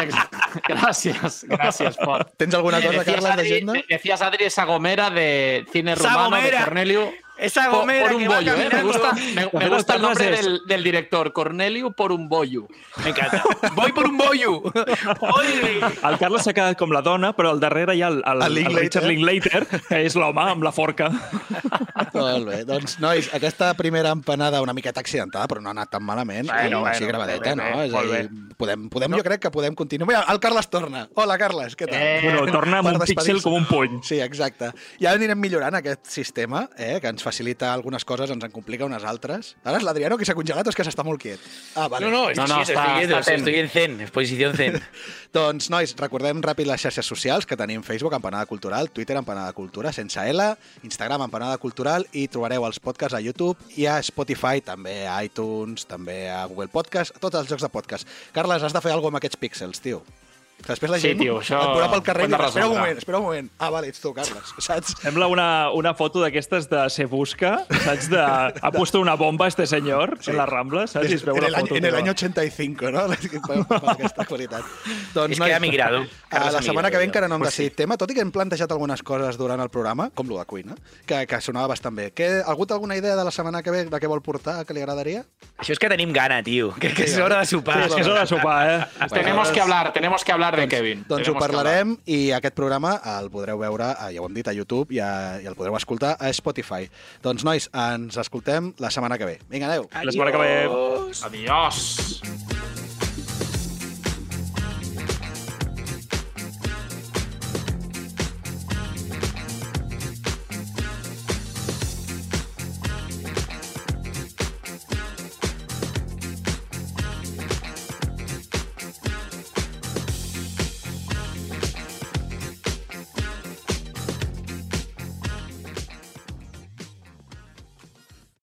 Gràcies, gràcies, Pol. Tens alguna cosa, Decías, Carles, Adri, d'agenda? decías, Adri, esa gomera de cine rumano de. Cornelio. Esa gomera por, un que va bollo, ¿eh? Me gusta, me, me gusta el no nombre del, del director, Cornelio por un bollo. Me encanta. Voy por un bollo. Oi! El Carles s'ha quedat com la dona, però al darrere hi ha el, el, El el, Linklater. Richard Linklater, que és l'home amb la forca. Molt bé, doncs, nois, aquesta primera empanada una miqueta accidentada, però no ha anat tan malament. Bueno, i així bueno, gravadeta, bé, bé, no? És a dir, podem, podem, jo crec que podem continuar. Mira, el Carles torna. Hola, Carles, què tal? Eh, Bueno, torna amb un píxel com un puny. Sí, exacte. Ja anirem millorant aquest sistema, eh, que ens facilita algunes coses, ens en complica unes altres. Ara és l'Adriano que s'ha congelat o és que s'està molt quiet? Ah, vale. No, no, No, no, estoy quieto, está zen. estoy en zen, exposición zen. Doncs, nois, recordem ràpid les xarxes socials que tenim Facebook, Empanada Cultural, Twitter, Empanada Cultura, sense L, Instagram, Empanada Cultural, i trobareu els podcasts a YouTube i a Spotify, també a iTunes, també a Google Podcast, a tots els jocs de podcast. Carles, has de fer alguna cosa amb aquests píxels, tio. Després la Sí, gent tio, això et veurà pel carrer i dirà, espera un resoldre." moment, espera un moment. Ah, vale, ets tu, Carles, saps? Sembla una, una foto d'aquestes de Se Busca, saps? De, ha puesto una bomba este señor Sí. en la Rambla, saps? I es veu en, la el any, foto. en el año 85, no? Per, per aquesta qualitat. Doncs, És que ha migrat. A la setmana que ve encara no hem Pues decidit tema, tot i que hem plantejat algunes coses durant el programa, com lo de cuina, que, que sonava bastant bé. Que, ha hagut alguna idea de la setmana que ve de què vol portar, que li agradaria? Això és que tenim gana, tio. Que, que Sí, és hora de sopar. Sí, és que és hora de sopar, eh? Tenemos que hablar, tenemos que hablar de Kevin. Doncs ho Tenemos que parlarem i aquest programa el podreu veure, eh, ja ho hem dit, a YouTube i, a, i el podreu escoltar a Spotify. Doncs, nois, ens escoltem la setmana que ve. Vinga, adeu. La setmana que ve... hablar. Adiós.